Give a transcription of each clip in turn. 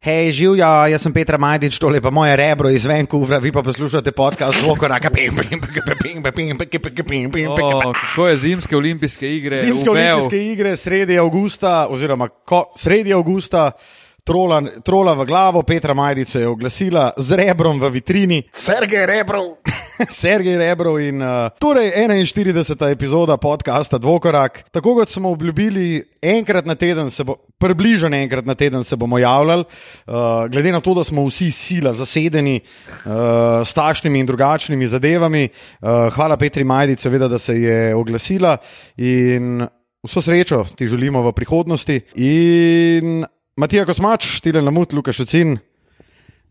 Hej, živijo, jaz sem Petra Majdič, tole pa moje rebro iz Vancouvra, vi pa poslušate podcast Dvokoraka. O, Kako je zimske olimpijske igre? Zimske uvel? olimpijske igre sredi avgusta, oziroma ko, sredi avgusta, trola, trola v glavo, Petra Majdice je oglasila z rebrom v vitrini. Sergej Rebrov. Sergej Rebrov in uh, torej 41. epizoda podcasta Dvokorak. Tako kot smo obljubili, enkrat na teden se bo, približno enkrat na teden se bomo javljali, uh, glede na to, da smo vsi sila zasedeni uh, s takšnimi in drugačnimi zadevami. Uh, hvala Petri Majdici, seveda, da se je oglasila in vso srečo ti želimo v prihodnosti. In Matija Kosmač, Tilen Lamut, Lukaš Ocin,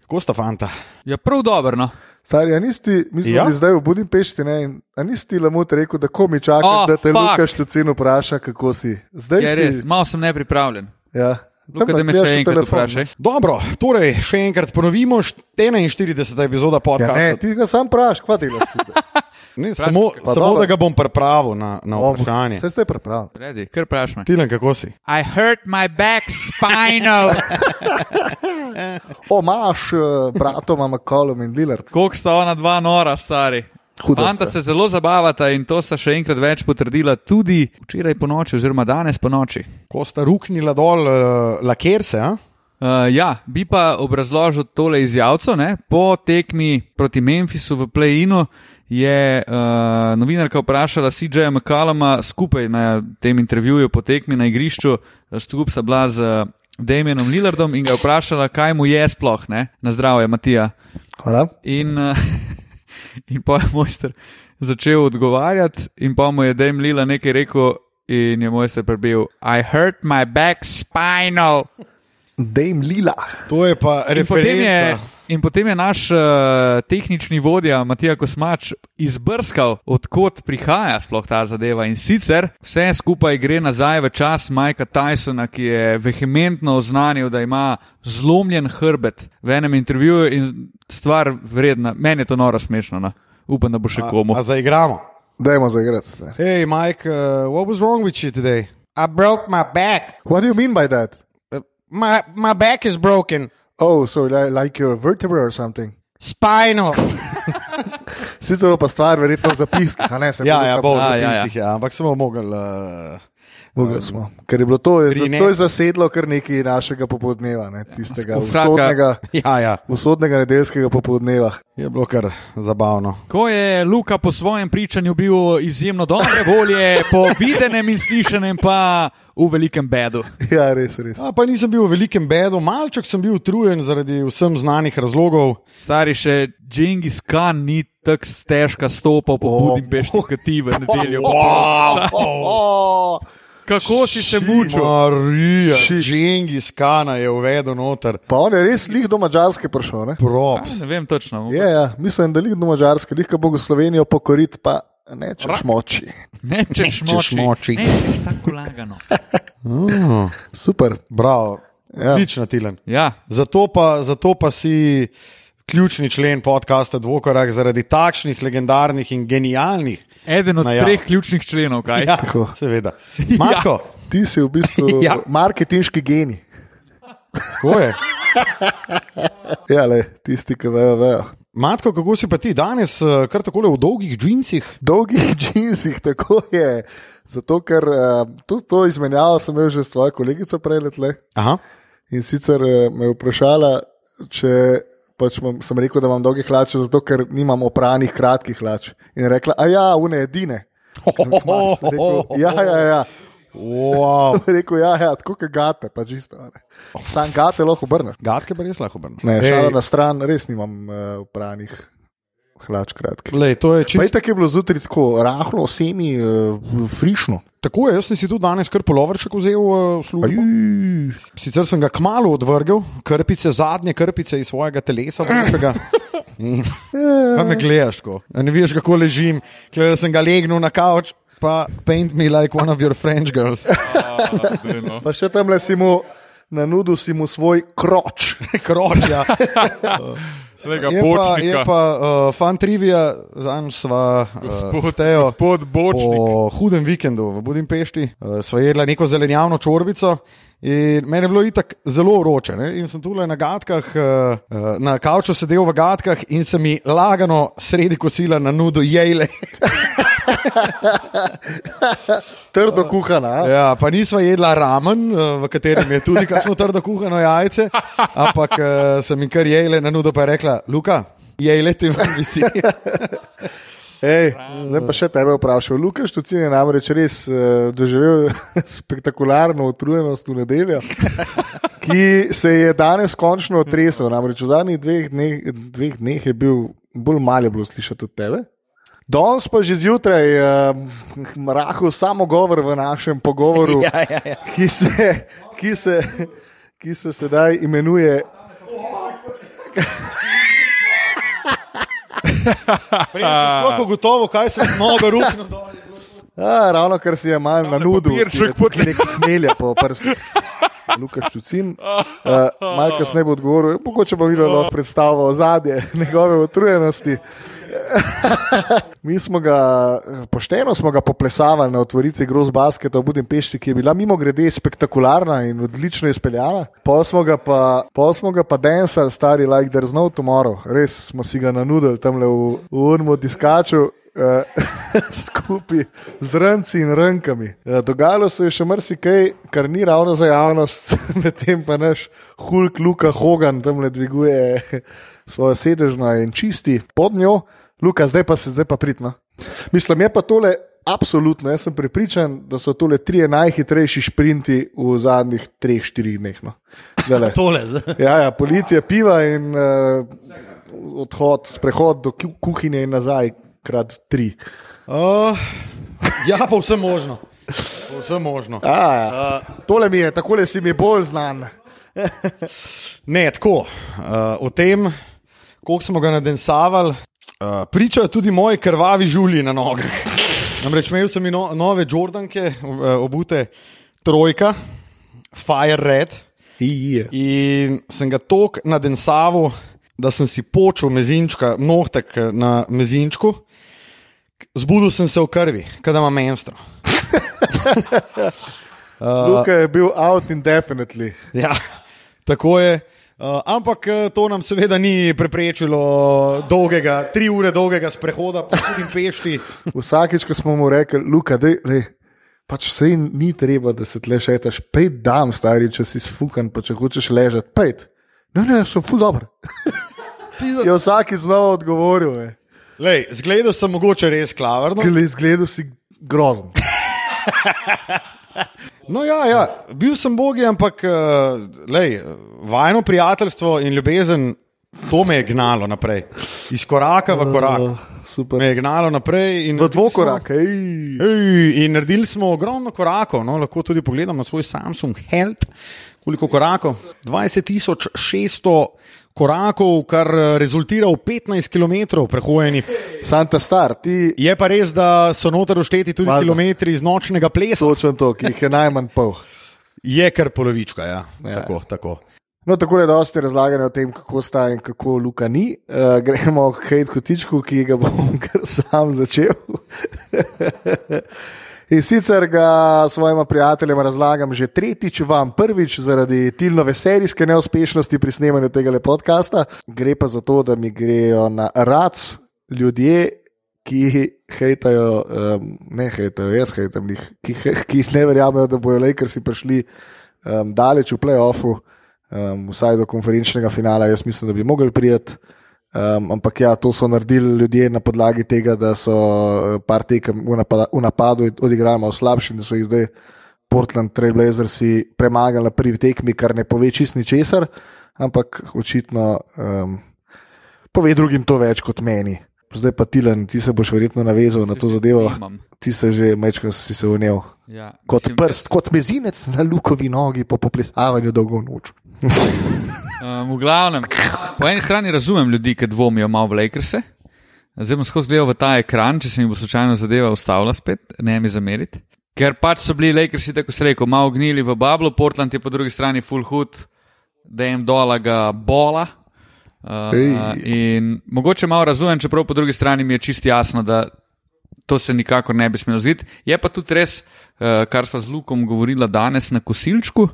kako sta fanta? Ja, prav dobro. No. Stari, a nisi, mi smo Ja? ja? zdaj v Budimpešti, ne? in A nisi ti lamut rekel, da ko mi čakaš, Oh, da te fuck. Lukaš Tucin vpraša, kako si. Zdaj Je si. res, malo sem nepripravljen. Ja. Luka, da me še enkrat vprašaj. Dobro, torej še enkrat ponovimo, št- 41. epizoda Ja, podcasta. ne, ti ga sam praš, kva delaš. tukaj? Ne, samo Pa samo dobro. da ga bom pripravil na, na vprašanje. Vse ste pripravljeni. Redi, kar vprašaj. Tilen, kako si? I hurt my back spinal. O, imaš uh, bratoma McCollum in Lillard. Koliko sta ona dva nora, stari? Hudo Fanta se zelo zabavata in to sta še enkrat več potrdila tudi včeraj po noči, oziroma danes po noči. Ko sta ruknila dol uh, lakerse, a? Uh, ja, bi pa obrazložil tole izjavco. Ne? Po tekmi proti Memphisu v Play-inu je uh, novinarka vprašala CJ-ja McCalluma skupaj na tem intervjuju po tekmi na igrišču, skupaj sta bila z uh, Damienom Lillardom in ga vprašala, kaj mu je sploh, ne? na zdravje, Matija. Hvala. In, uh, in pa je mojster začel odgovarjati, in pa mu je Dame Lila nekaj rekel, in je mojster prebil: I hurt my back spinal. Dame Lila. To je pa referenca. In potem je naš uh, tehnični vodja Matija Kosmač izbrskal, odkot prihaja sploh ta zadeva. In sicer vse skupaj gre nazaj v čas Majka Tysona, ki je vehementno oznanil, da ima zlomljen hrbet v enem intervjuju in stvar vredna. Meni je to noro smešno. No. Upam, da bo še komu. A, a zaigramo. Dajmo zaigrati. Hey, Mike, uh, what was wrong with you today? I broke my back. What do you mean by that? Uh, my, my back is broken. Oh, so li- like your vertebra or something. Spinal. Sicer pa stvar verjetno v zapiskih, a ne se ja, ja, bo v A, ja, ja. zapiskih, ja, ampak smo mogli. Uh, Mogli smo. Ker je bilo to, je, to je zasedlo kar nekaj našega popoldneva, ne, tistega usodnega, ja, ja, usodnega nedeljskega popoldneva. je bilo kar zabavno. Ko je Luka po svojem pričanju bil izjemno dobre volje, po videnem in slišanem pa v velikem bedu. Ja, res, res. A, pa nisem bil v velikem bedu, malček sem bil utrujen zaradi vsem znanih razlogov. Stari še Džingis Khan ni tako težka stopal po O, Budimpešti, kot ti v nedeljo. Oh, Kako si se mučil? Marija, Ši- Džengis Kana je uvedel noter. pa on je res lih do Mačarske prišel. Ne? Prop. Ne vem točno. Je, ja, mislim, da lih do Mačarske, lih bo Slovenijo pokorit, pa nečeš moči. Ne češ Nečeš moči. moči. Ne češ tako lagano. Super. Bravo, Ja. odlično, Tilen. Ja, Zato pa, zato pa si ključni člen podcasta Dvokorak zaradi takšnih legendarnih in genialnih. Eden od Najav. treh ključnih členov, kaj? Ja, Tako. seveda. Matko, Ti si v bistvu Ja. ja. marketinški geni. kako je? Ja, le, tisti, ki vejo, vejo. Matko, kako si pa ti danes, eh, kar tako v dolgih džinsih? Dolgih džinsih, tako je. Zato, ker uh, to, to izmenjavo sem imel že s svojo kolegico prej letle. Aha. In sicer eh, me je vprašala, če pač mam, sem rekel, da imam dolge hlače, zato ker nimam opranih kratkih hlač. In je rekla, a ja, une edine. Rekel, ja, ja, ja. Wow. Rekel, ja, ja, tako kot gate, pa čisto. a ne. Sam gate lahko obrneš. Gatke pa res lahko obrneš. Ne, šala na stran, res nimam uh, opranih hlač kratkih. Lej, to je čisto. je tako je bilo zjutraj tako rahlo, semi, uh, frišno. Tako je, jaz sem si tudi danes kar polovrček vzel uh, v službo. Sicer sem ga kmalo odvrgel, krpice, zadnje krpice iz svojega telesa. Pa me gledaš, ko. A ne veš, kako ležim, ker sem ga legnil na kavč, pa paint me like one of your French girls. Pa še tam le si mu, na nudu si mu svoj kroč. Kroč, ja. Svega Je pa, je bočnika. pa uh, fan trivia, zanj sva uh, gospod Bočnik. po hudem vikendu v Budimpešti, uh, sva jedla neko zelenjavno čorbico. In meni je bilo itak zelo vroče. Ne? In sem tukaj na gadkah, uh, na kavču sedel v gadkah in se mi lagano sredi kosila na nudo jele. Trdo kuhana. Ja, pa nisva jedla ramen, eh, v katerem je tudi kakšno trdo kuhano jajce, ampak uh, sem jim kar jele na nudo, pa je rekla, Luka, jele ti visi. Ej, zdaj pa še tebe vprašal. Lukaš Tucin je namreč res uh, doživel spektakularno utrujenost v nedeljo, ki se je danes končno otresel. Namreč v zadnjih dveh dneh, dveh dneh je bil bolj malo slišati od tebe. Danes pa že zjutraj uh, rahel samo govor v našem pogovoru, ja, ja, ja. ki, se, ki, se, ki se sedaj imenuje Sploh ugotovo, kaj se je nogo rukno dol. A, ravno kar si je malo na nudu, kot nekaj hmelja po prstih. Lukaš Čucin, uh, malo kasneje bo odgovoril, mogoče bo videl predstavo o zadje njegove utrujenosti. Mi smo ga, pošteno smo ga poplesavali na otvorici Gross Basketa v Budimpešti, ki je bila mimo grede spektakularna in odlično izpeljana. Pol smo ga pa, pol smo ga pa dancali, stari like there's no tomorrow. Res smo si ga nanudili tam le v, v urmu diskaču. Uh, skupaj z rnci in rnkami. Uh, dogajalo se je še marsikaj, kar ni ravno za javnost, medtem pa naš Hulk Luka Hogan tam le dviguje svojo sedežno in čisti pod njo. Luka, zdaj pa se zdaj pa pridno. Mislim, je pa tole absolutno, jaz sem prepričan, da so tole tri najhitrejši šprinti v zadnjih treh, štirih dneh. No. Zdajle. Tole. Ja, ja, policija piva in uh, odhod, sprehod do ku- kuhinje in nazaj, krat tri. Uh, ja, pa vse možno. Vse možno. A, ja. Tole mi je, tako le si mi bolj znan. Ne, tako. Uh, o tem, koliko smo ga nadensavali, uh, pričajo tudi moji krvavi žulji na nogah. Namreč imel sem no, nove Jordanke, uh, obute trojka, Fire Red. Ije. In sem ga tok nadensaval, da sem si počel mezinčka, nohtek na mezinčku. Zbudil sem se v krvi, kadar imam menstro. Luka je bil out indefinitely. Ja, tako je. Uh, ampak eh, to nam seveda ni preprečilo dolgega, tri ure dolgega sprehoda po tudi pešti. Vsakič, ko smo mu rekli, Luka, dej, lej, pač sej ni treba, da se tle šetaš, pet dam, stari, če si sfukan, pa če hočeš ležati, pet. Ne, ne, sem ful dobro. Je vsakič znova odgovoril, je. Lej, zgledal sem mogoče res klavrno. Glej, izgledal si grozen. No, ja, ja, bil sem bogi, ampak uh, lej, vajno prijateljstvo in ljubezen, to me je gnalo naprej. Iz koraka v korak. Uh, super. Me je gnalo naprej. in V dvokorak, ej. Ej, in naredili smo ogromno korakov. No, lahko tudi pogledamo svoj Samsung Health, koliko korakov. 20.600 korakov, kar eh, rezultira v 15 km prehojenih. Santa Star, ti Je pa res, da so noter ušteti tudi Valjda. kilometri iz nočnega plesa. točno to, ki jih je najmanj pol. Je kar polovička, ja. Ja. Tako, tako. No, tako je dosti razlagano o tem, kako sta in kako Luka ni. Uh, gremo k Hejt Kotičku, ki ga bom kar sam začel. In sicer ga svojima prijateljema razlagam že tretjič, vam prvič zaradi Tilnove serijske neuspešnosti pri snemanju tega podcasta. Gre pa za to, da mi grejo na rac ljudje, ki hejtajo, um, ne hejtajo, jaz hejtam njih, ki, ki ne verjamejo, da bojo Lakersi prišli um, daleč v playoffu, um, vsaj do konferenčnega finala. Jaz mislim, da bi mogli prijeti. Um, ampak ja, to so naredili ljudje na podlagi tega, da so eh, par tekem v, napada, v napadu odigrali malo slabši in da so jih zdaj Portland Trailblazersi premagali na prvi tekmi, kar ne pove čist ničesar, ampak očitno um, pove drugim to več kot meni. Zdaj pa Tilan, ti se boš verjetno navezal na to zadevo, Imam. ti se že mečkaj si se unel. Ja, Kot mislim, prst, kot mezinec na lukovi nogi po poplesavanju dolgo noč. Um, v glavnem, po eni strani razumem ljudi, ki dvomijo malo v Lakerse. Zdaj bom skozi gledal v ta ekran, če se mi bo slučajno zadeva ustavila spet, ne mi zameriti. Ker pač so bili Lakersi, tako se reko, malo gnili v bablu, Portland je po drugi strani full hood, da jim dola ga bola. Uh, Ej. in mogoče malo razumem, čeprav po drugi strani mi je čisto jasno, da to se nikakor ne bi smelo zgoditi. Je pa tudi res, uh, kar sva z Lukom govorila danes na kosilčku,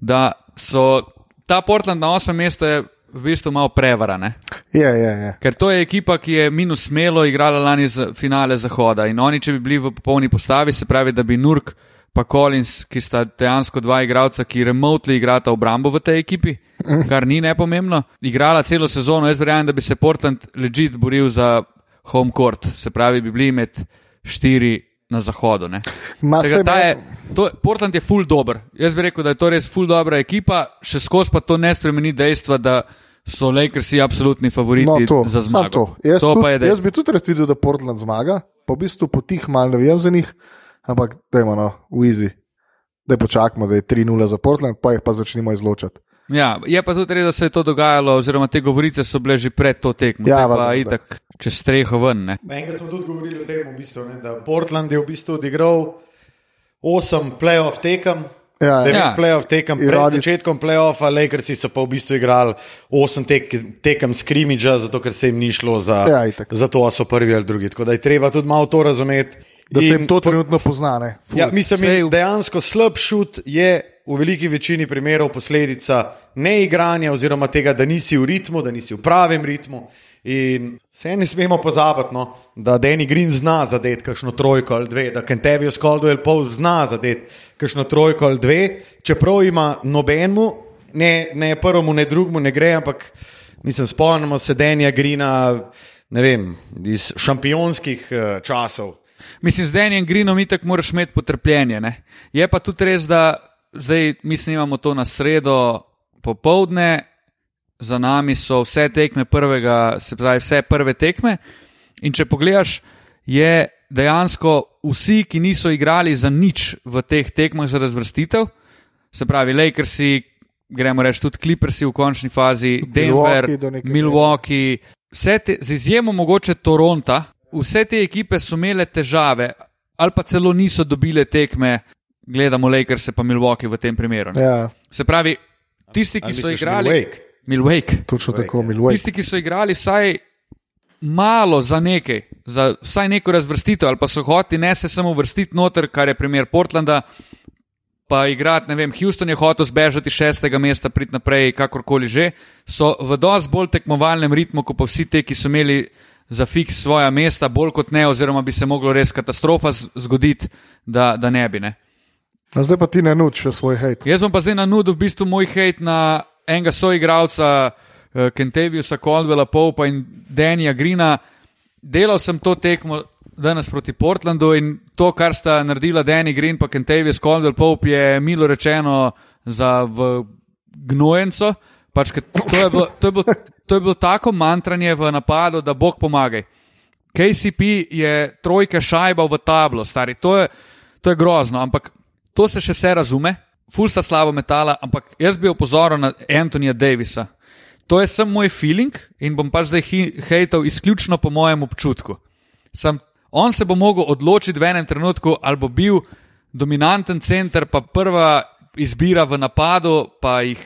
da so ta Portland na osmem mestu je v bistvu malo prevarane. Je, je, je. Ker to je ekipa, ki je minus smelo igrala lani za finale Zahoda. In oni, če bi bili v popolni postavi, se pravi, da bi Nurk pa Collins, ki sta dejansko dva igralca, ki remotely igrata obrambo v tej ekipi, kar ni nepomembno, igrala celo sezono. Jaz verjamem, da bi se Portland legit boril za home court, se pravi, bi bili med štiri na zahodu. Je, to, Portland je full dober. Jaz bi rekel, da je to res full dobra ekipa, še skozi pa to ne spremeni dejstva, da so Lakersi absolutni favoriti No, to, za zmago. to. Jaz, to tudi, jaz bi tudi rad videl, da Portland zmaga, pa v bistvu potih malo ne vem za njih, ampak dajmo no, v easy. Da počakamo, da je 3-0 za Portland, pa jih pa začnemo izločati. Ja, je pa tudi res, da se je to dogajalo, oziroma te govorice so bile že pred to tekmo. Ja, Ja, pa valjda, itak čez streho ven. Ne. Enkrat smo tudi govorili o tem, v bistvu, ne, da Portland je v bistvu odigral osem playoff tekem. Ja, Devet Ja. playoff tekem pred radi- začetkom playoffa, Lakersi so pa v bistvu igrali osem tek, tekem skrimidža, zato ker se jim ni šlo za, Ja, itak. za to, a so prvi ali drugi. Tako da je treba tudi malo to razumeti. Da se jim to trenutno pozna. Ja, mislim, Sej- dejansko slab šut je v veliki večini primerov posledica neigranja, oziroma tega, da nisi v ritmu, da nisi v pravem ritmu. In vse ne smemo pozabiti, no, da Danny Green zna zadeti kakšno trojko ali dve, da Kentavius Caldwell pol zna zadeti kakšno trojko ali dve, čeprav ima nobenemu, ne, ne prvemu, ne drugemu ne gre, ampak mislim, spomnimo se Danja Greena, vem, iz šampionskih eh, časov. Mislim, z Danijem Greenom itak moraš imeti potrpljenje. Ne? Je pa tudi res, da zdaj mi snimamo to na sredo popovdne, za nami so vse tekme prvega, se pravi vse prve tekme. In če pogledaš, je dejansko vsi, ki niso igrali za nič v teh tekmah za razvrstitev, se pravi Lakersi, gremo reči tudi Clippersi v končni fazi, Denver, Milwaukee. Milwaukee, vse te, z izjemo mogoče Toronta, vse te ekipe so imele težave ali pa celo niso dobile tekme, gledamo Lakers pa Milwaukee v tem primeru. ne. Ja, Se pravi, tisti, ki so igrali. Milwaukee? Milwaukee. točno Milwaukee, tako, ja. Milwaukee. Tisti, ki so igrali vsaj malo za nekaj, za vsaj neko razvrstitev, ali pa so hoteli ne se samo vrstiti noter, kar je primer Portlanda, pa igrati, ne vem, Houston je hotel zbežati šestega mesta, priti naprej, kakorkoli že, so v dosti bolj tekmovalnem ritmu, kot pa vsi te, ki so imeli za fiks svoja mesta, bolj kot ne, oziroma bi se moglo res katastrofa zgoditi, da, da ne bi. Ne. No, zdaj pa ti ne nud še svoj hate. Jaz bom pa zdaj na nudu v bistvu moj hate na enega soigralca, uh, Kentaviusa Caldwella Popa in Denija Grina. Delal sem to tekmo danes proti Portlandu in to, kar sta naredila Danny Green in Kentavius Caldwell Pope, je milo rečeno za gnojenco. Pač, to, je bilo, to, je bilo, to je bilo tako mantranje v napadu, da Bog pomagaj. KCP je trojke šajbal v tablo, stari. To je, to je grozno, ampak to se še vse razume. Ful sta slabo metala, ampak jaz bi opozoril na Antonija Davisa. To je samo moj feeling in bom pač zdaj hejtal izključno po mojem občutku. Sem, on se bo mogel odločiti v enem trenutku, ali bo bil dominanten center, pa prva izbira v napadu, pa jih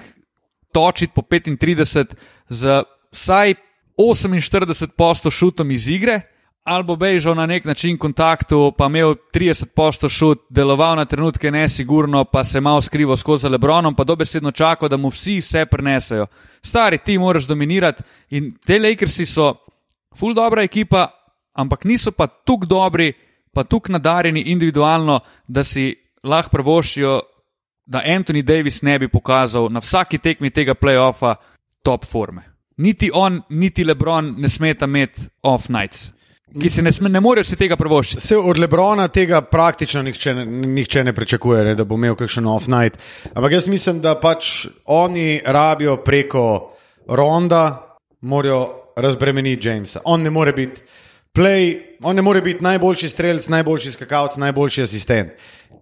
točiti po 35 z vsaj 48 posto šutom iz igre, ali bo bežal na nek način kontaktu, pa imel 30 posto šut, deloval na trenutke nesigurno, pa se malo skrival skozi Lebronom, pa dobesedno čakal, da mu vsi vse prenesejo. Stari, ti moraš dominirati in te Lakersi so full dobra ekipa, ampak niso pa tako dobri, pa tako nadarjeni individualno, da si lahko prvošijo, da Anthony Davis ne bi pokazal na vsaki tekmi tega playoffa top forme. Niti on, niti Lebron ne smeta imeti off nights, ki se ne, sme, ne morejo si tega prvoščiti. Se od Lebrona tega praktično nihče, nihče ne pričakuje, ne, da bo imel kakšen off-night. Ampak jaz mislim, da pač oni rabijo preko Ronda, morajo razbremeniti Jamesa. On ne more biti play, on ne more biti najboljši strelec, najboljši skakalec, najboljši asistent.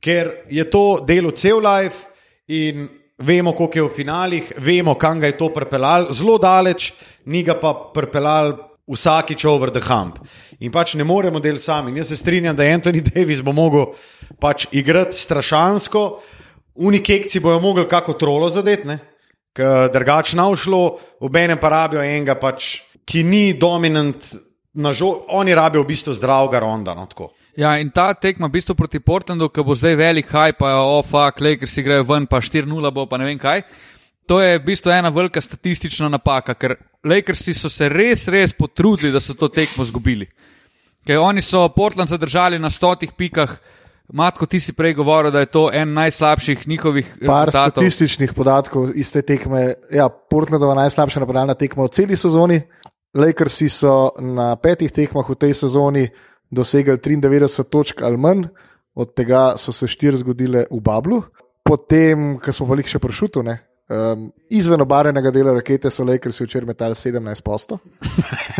Ker je to delo cel life in vemo, koliko je v finalih, vemo, kam ga je to pripeljalo, zelo daleč, ni ga pa pripeljalo vsakič over the hump. In pač ne moremo del sami. In jaz se strinjam, da Anthony Davis bo mogel pač igrati strašansko, unikekci bojo mogli kako trolo zadeti. ne. drugače ne šlo, obenem pa rabijo enega, pač, ki ni dominant. Oni rabijo v bistvu zdravega ronda. No, ja, in ta tekma v bistvu proti Portlandu, ki bo zdaj velik haj, pa ofa, oh, ker si grejo ven, pa 4-0 bo, pa ne vem kaj. To je v bistvu ena velika statistična napaka, ker Lakersi so se res, res potrudili, da so to tekmo izgubili. Ker oni so Portland zadržali na stotih pikah. Matko, ti si prej govoril, da je to en najslabših njihovih Par statističnih podatkov iz te tekme. Ja, Portlandova najslabša napadalna tekma v celi sezoni. Lakersi so na petih tekmah v tej sezoni dosegli 93 točk ali manj, od tega so se štiri zgodile v Bablu. Potem, ko smo pa jih še prešutili, um, izven obarenega dela rakete so Lakersi včeraj metali 17 postov.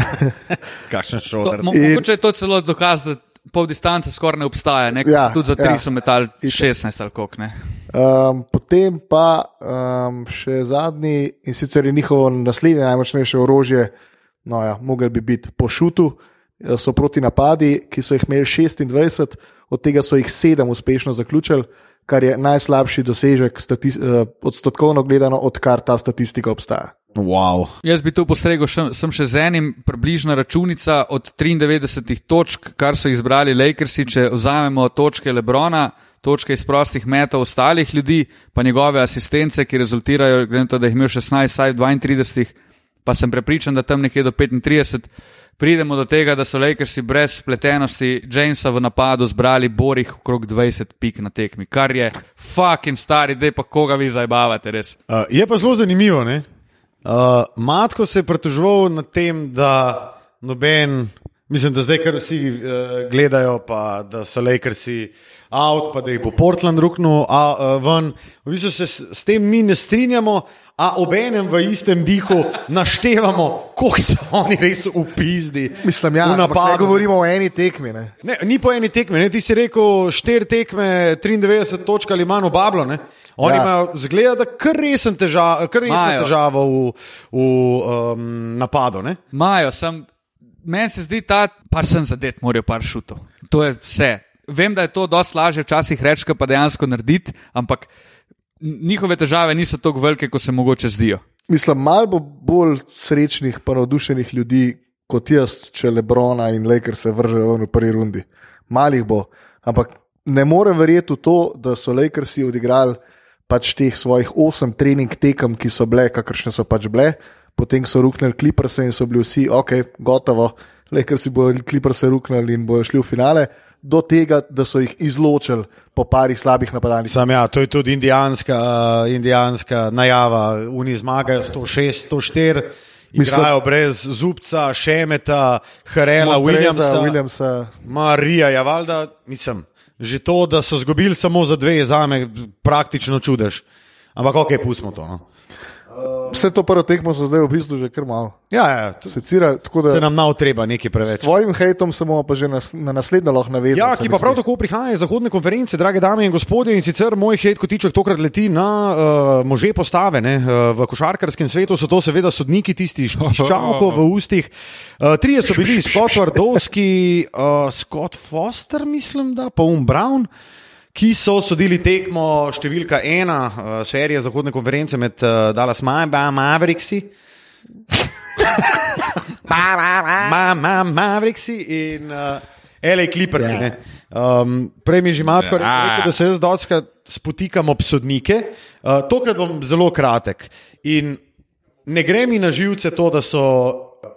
Kakšen šotor. Mogoče je to celo dokaz, da pol distance skoraj ne obstaja, ne? Ja, tudi za tri ja. so metali 16 ali koliko. Um, potem pa um, še zadnji in sicer je njihovo naslednje najmočnejše orožje, no ja, mogel bi biti po šutu, eh, so proti napadi, ki so jih imeli 26, od tega so jih 7 uspešno zaključili. Kar je najslabši dosežek, uh, odstotkovno gledano, odkar ta statistika obstaja. Wow. Jaz bi tu postregel še, še z enim, približna računica od 93 točk, kar so izbrali Lakersi. Če vzamemo točke Lebrona, točke iz prostih metov ostalih ljudi, pa njegove asistence, ki rezultirajo, glede na to, da jih imel 16, saj 32, pa sem prepričan, da tam nekje do 35. Pridemo do tega, da so Lakersi brez spletenosti Jamesa v napadu zbrali borih okrog 20 pik na tekmi, kar je fucking stari, da pa koga vi zabavate res. Uh, je pa zelo zanimivo? Uh, Matko se je pritoževal nad tem, da noben, mislim, da zdaj kar vsi uh, gledajo, pa da so Lakersi out, pa da jih bo Portland ruknil uh, ven. V bistvu se s, s tem mi ne strinjamo, a obenem v istem dihu naštevamo, koliko so oni res upizdi. Mislim, ja, ne govorimo o eni tekmi. Ne? Ne, ni po eni tekmi, ne? ti si rekel, štiri tekme, 93 točk ali manj v Bablu. Oni ja. imajo zgled, da kar resen težav, težavo v, v um, napadu. Imajo, meni se zdi ta, par sem zadet, morajo par šutov. To je vse. Vem, da je to dosti lažje včasih reči, pa dejansko narediti, ampak njihove težave niso tako velike, kot se mogoče zdijo. Mislim, malo bo bolj srečnih, pa navdušenih ljudi kot jaz, če Lebrona in Laker se vržejo v prvi rundi. Malih bo. Ampak ne morem verjeti v to, da so Lakersi odigrali pač teh svojih osem trening tekem, ki so bile, kakršne so pač bile, potem so ruknili kliprse in so bili vsi, ok, gotovo, Lakersi bodo kliprse ruknili in bodo šli v finale do tega, da so jih izločili po parih slabih napadalnih. Sam ja, to je tudi indijanska, uh, indijanska najava. Oni zmagajo 106, 104. Igrajo brez zubca, šemeta, Harela, Williamsa, Williamsa. Marija, ja, valjda, mislim, že to, da so zgubili samo za dve, za me praktično čudež. Ampak, ok, pustimo to. No. Vse to prvo tekmo so zdaj v bistvu že kar malo. Ja, ja, secira, tako da se nam nav treba nekaj preveč. S tvojim hejtom se bomo pa že na, na naslednje lahko navezali. Ja, ki pa prav tako prihaja iz zahodne konference, drage dame in gospodje, in sicer moj hejt kotiček tokrat leti na uh, može postave. Uh, v košarkarskem svetu so to seveda sodniki, tisti ščavko v ustih. Uh, trije so bili Scott Vardovski, uh, Scott Foster, mislim, da pa Um Brown ki so sodili tekmo številka ena, uh, serije Zahodne konference med uh, Dallas Mavericksi. Mavericksi in uh, L.A. Clippersi. Yeah. Um, prej mi je že matko yeah. rekel, da se jaz dočka spotikam ob sodnike. Uh, tokrat bom zelo kratek. In ne gre mi na živce to, da so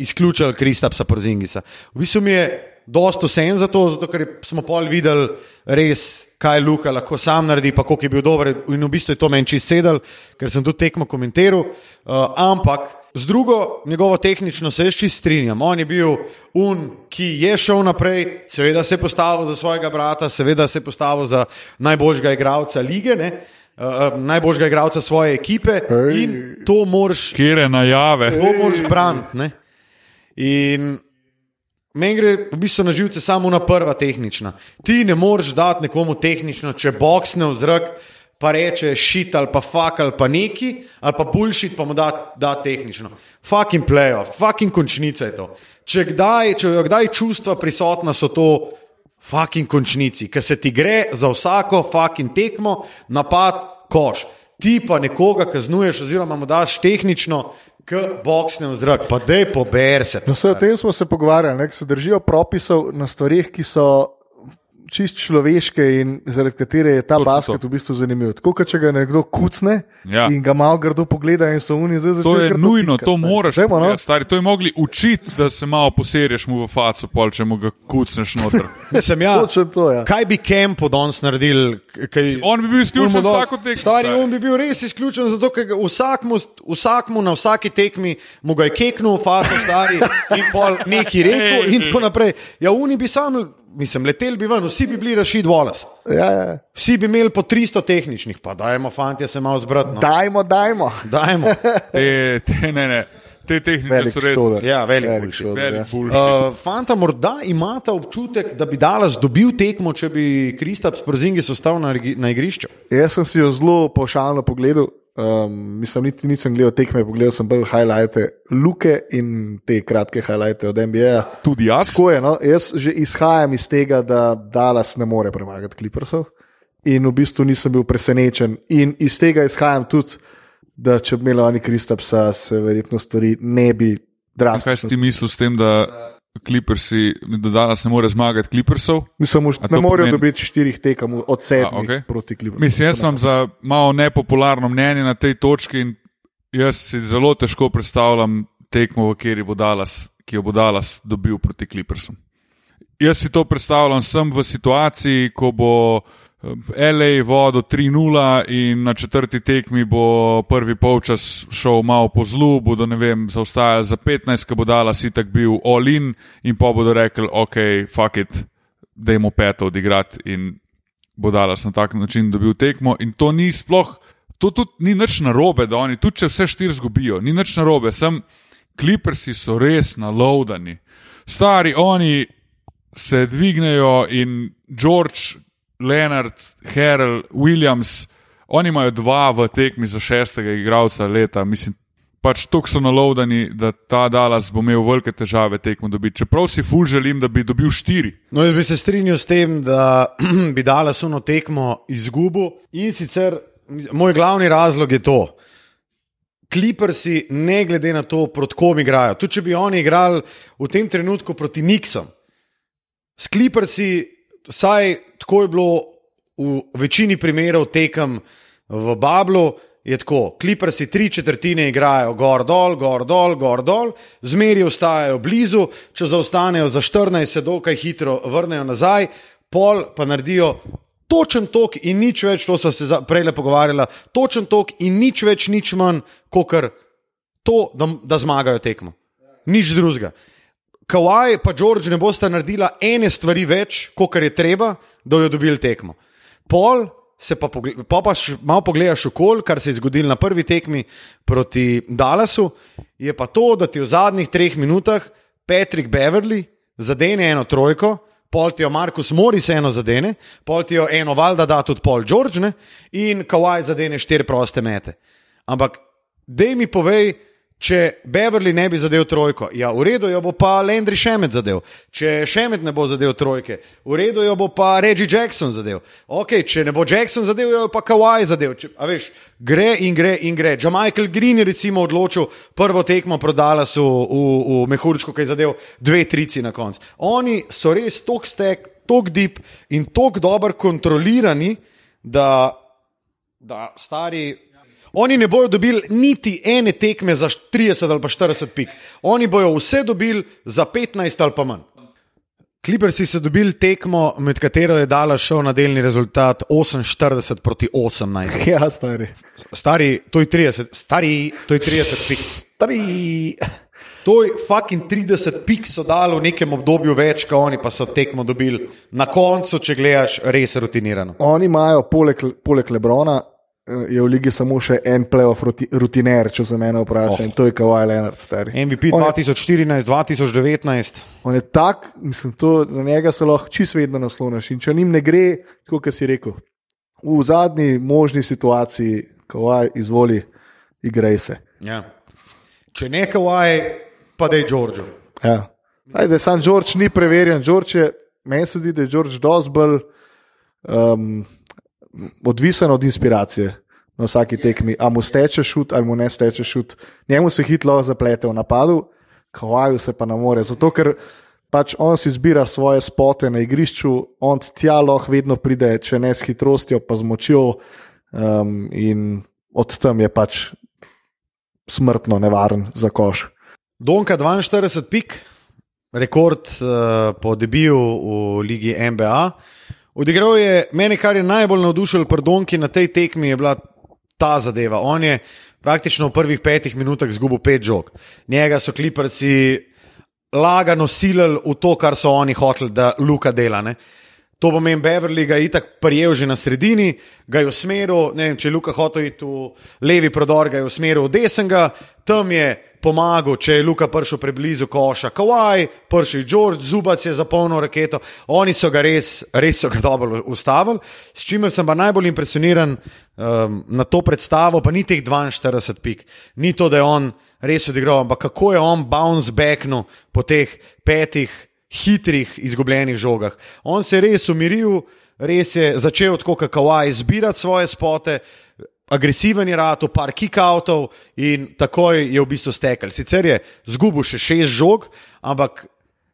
izključili Kristapsa Porzingisa. V bistvu mi je dosto sen za to, zato ker smo pol videli res, kaj Luka lahko sam naredi, pa koliko je bil dober. In v bistvu je to meni čist sedel, ker sem tudi tekmo komentiral. Uh, ampak z drugo, njegovo tehnično se jaz čist strinjam. On je bil un, ki je šel naprej, seveda se je postavil za svojega brata, seveda se je postavil za najboljšega igralca lige. Ne? Uh, najboljšega igralca svoje ekipe Ej. in to moraš. Kjer je najave? To moraš braniti. In Meni gre v bistvu na živce samo na prva tehnična. Ti ne moreš dati nekomu tehnično, če boksne v zrak, pa reče šit ali pa fuk ali pa neki, ali pa bullshit, pa mu da, da tehnično. Fucking playoff, fucking končnica je to. Če kdaj, če jo kdaj čustva prisotna, so to fucking končnici, ker se ti gre za vsako fucking tekmo, napad, koš. ti pa nekoga kaznuješ, oziroma mu daš tehnično, k boksnem zrak, pa dej pober se. No, vse o tem smo se pogovarjali, da se držijo propisov na stvarih, ki so čist človeške in zaradi katere je ta basket to. v bistvu zanimiv. Tako, kot če ga nekdo kucne Ja. in ga malo grdo pogleda in so oni zdaj To začeli je grdo nujno, pikati, to ne. moraš. Dajmo, no. stari, to je mogli učiti, da se malo poserješ mu v faco, pol, če mu ga kucneš noter. Mislim, ja, to, ja. Kaj bi Kempo danes naredil? Kaj, On bi bil izključen dol- vsako tekmo. Stari, stari. on bi bil res izključen, zato ker ga vsakmu, vsakmu na vsaki tekmi mu ga je keknil, faso stari in pol neki rekel in tako naprej. Ja, oni bi sami, mislim, leteli bi ven, vsi bi bili Rashid Wallace. Ja, ja. Vsi bi imeli po 300 tehničnih, pa dajmo, fanti, se malo zbrati. No. Dajmo, dajmo. Dajmo. Te, te, ne, ne, te tehnike Velik so res. šoder. Ja, velik Velik šoder, Velik ja. bullshit. Uh, fanta, morda imata občutek, da bi Dallas dobil tekmo, če bi Kristaps Porzingis ostal na, na igrišču. Jaz sem si jo zelo pošalno pogledal. Um, mislim, niti nisem gledal tekme, pogledal sem bolj highlighte, luke in te kratke highlighte od NBA. Tudi jaz. Tako je, no? jaz že izhajam iz tega, da Dallas ne more premagati Clippersov. In v bistvu nisem bil presenečen. In iz tega izhajam tudi, da če bi imeli oni Kristapsa, se verjetno stvari ne bi Kaj si drastično. ti mislil s tem, da Clippersi, da danes ne more zmagati Clippersov? Mislim, da ne morejo pomeni- dobiti štirih tekem od sedmih A, okej. proti Clippersom. Mislim, jaz sem za malo nepopularno mnenje na tej točki in jaz si zelo težko predstavljam tekmo, v kateri bo Dallas, ki jo bo Dallas dobil proti Clippersom. Jaz si to predstavljam, sem v situaciji, ko bo LA vodil 3-0 in na četrti tekmi bo prvi polčas šel malo po zlu, bodo ne vem, zaostajali za 15, ko bo Dallas itak bil all-in in pa bodo rekli, ok, fuck it, dajmo peto odigrati in bo Dallas na tak način dobil tekmo. In to ni sploh, to tudi ni nič narobe, da oni, tudi če vse štiri zgubijo, ni nič narobe, sem kliprsi so res nalovdani. Stari oni se dvignejo in George, Leonard, Harold, Williams, oni imajo dva v tekmi za šestega igralca leta. Mislim, pač tako so nalovdani, da ta Dallas bo imel velike težave tekmo dobiti. Čeprav si ful želim, da bi dobil štiri. No, jaz bi se strinjal s tem, da bi dala suno tekmo izgubo. In sicer moj glavni razlog je to. Kliprsi, ne glede na to, proti kom igrajo, tudi če bi oni igrali v tem trenutku proti Nixom, s Kliprsi, vsaj tako je bilo v večini primerov tekem v Bablu, je tako. Kliprsi tri četrtine igrajo gor dol, gor dol, gor dol, zmeri ostajajo blizu, če zaostanejo za 14, se dokaj hitro vrnejo nazaj, pol pa naredijo točen tok in nič več, to so se prej le pogovarjali, točen tok in nič več, nič manj, kot to, da, da zmagajo tekmo. Nič drugega. Kawaj pa George ne bosta naredila ene stvari več, kot je treba, da jo dobili tekmo. Pol se pa, pogle- pa, pa š, malo pogledaš okol, kar se je zgodilo na prvi tekmi proti Dallasu, je pa to, da ti v zadnjih treh minutah Patrick Beverly zadene eno trojko, pol ti jo Markus Morris eno zadene, pol ti jo eno valjda da tudi Paul George ne? in Kawaj zadene štiri proste mete. Ampak, dej mi povej, če Beverly ne bi zadev trojko, ja, v redu jo bo pa Landry Šemet zadev. Če Šemet ne bo zadev trojke, v redu jo bo pa Reggie Jackson zadev. Ok, če ne bo Jackson zadev, jo bo pa Kawhi zadev. Če, a veš, gre in gre in gre. Že Michael Green je recimo odločil prvo tekmo prodala so v, v Mehurčku, ki je zadev dve trici na koncu. Oni so res tok stek, tok deep in tok dobro kontrolirani, da da stari. Oni ne bodo dobili niti ene tekme za 30 ali pa 40 pik. Oni bodo vse dobili za 15 ali pa manj. Klipersi so dobili tekmo, med katero je dala šel na delni rezultat 48 proti 18. Ja, stari. Stari, to je 30, stari, to je 30 pik. Stari. To je fucking 30 pik so dali v nekem obdobju več, kot oni pa so tekmo dobili na koncu, če gledaš, res rutinirano. Oni imajo, poleg, poleg Lebrona, je v ligi samo še en playoff ruti- rutiner, če se mene vpraša, oh. in to je Kawhi Leonard, stari. MVP On je- 2014, 2019. On je tak, mislim, to, na njega se lahko čisto vedno nasloniš. In če njim ne gre, kot si rekel, v zadnji možni situaciji, ko izvoli, igraj se. Ja. Če ne Kawhi, pa da je George. Ja. Ajde, sam George ni preverjen. George je, meni se zdi, da je George dosti bolj um, odvisen od inspiracije. na vsaki tekmi, a mu steče šut ali mu ne steče šut. Njemu se hitro zaplete v napadu, kavaju se pa ne more. Zato, ker pač on si zbira svoje spote na igrišču, on tja lahko vedno pride, če ne s hitrostjo, pa z močjo. Um, in od tam je pač smrtno nevaren za koš. Donka 42 pik, rekord uh, po debiju v Ligi NBA. Odigral je meni, kar je najbolj navdušilo pri Donki na tej tekmi, je bila ta zadeva. On je praktično v prvih petih minutah izgubil pet žog. Njega so kliprci lagano silili v to, kar so oni hoteli, da Luka dela. Ne? To pomeni, Beverly ga je itak prijel že na sredini, ga je usmeril, ne vem, če je Luka hotel iti v levi prodor, ga je usmeril v desnega, tam je pomagal, če je Luka prišel preblizu koša, Kawaj, prišel George, Zubac je zapolnil raketo, oni so ga res, res so ga dobro ustavili. S čimer sem pa najbolj impresioniran um, na to predstavo, pa ni teh 42 pik, ni to, da je on res odigral, ampak kako je on bounce backnul po teh petih hitrih, izgubljenih žogah. On se je res umiril, res je začel tako kakawaj zbirati svoje spote. Agresiven je rado, par kick-outov in takoj je v bistvu stekel. Sicer je zgubil še šest žog, ampak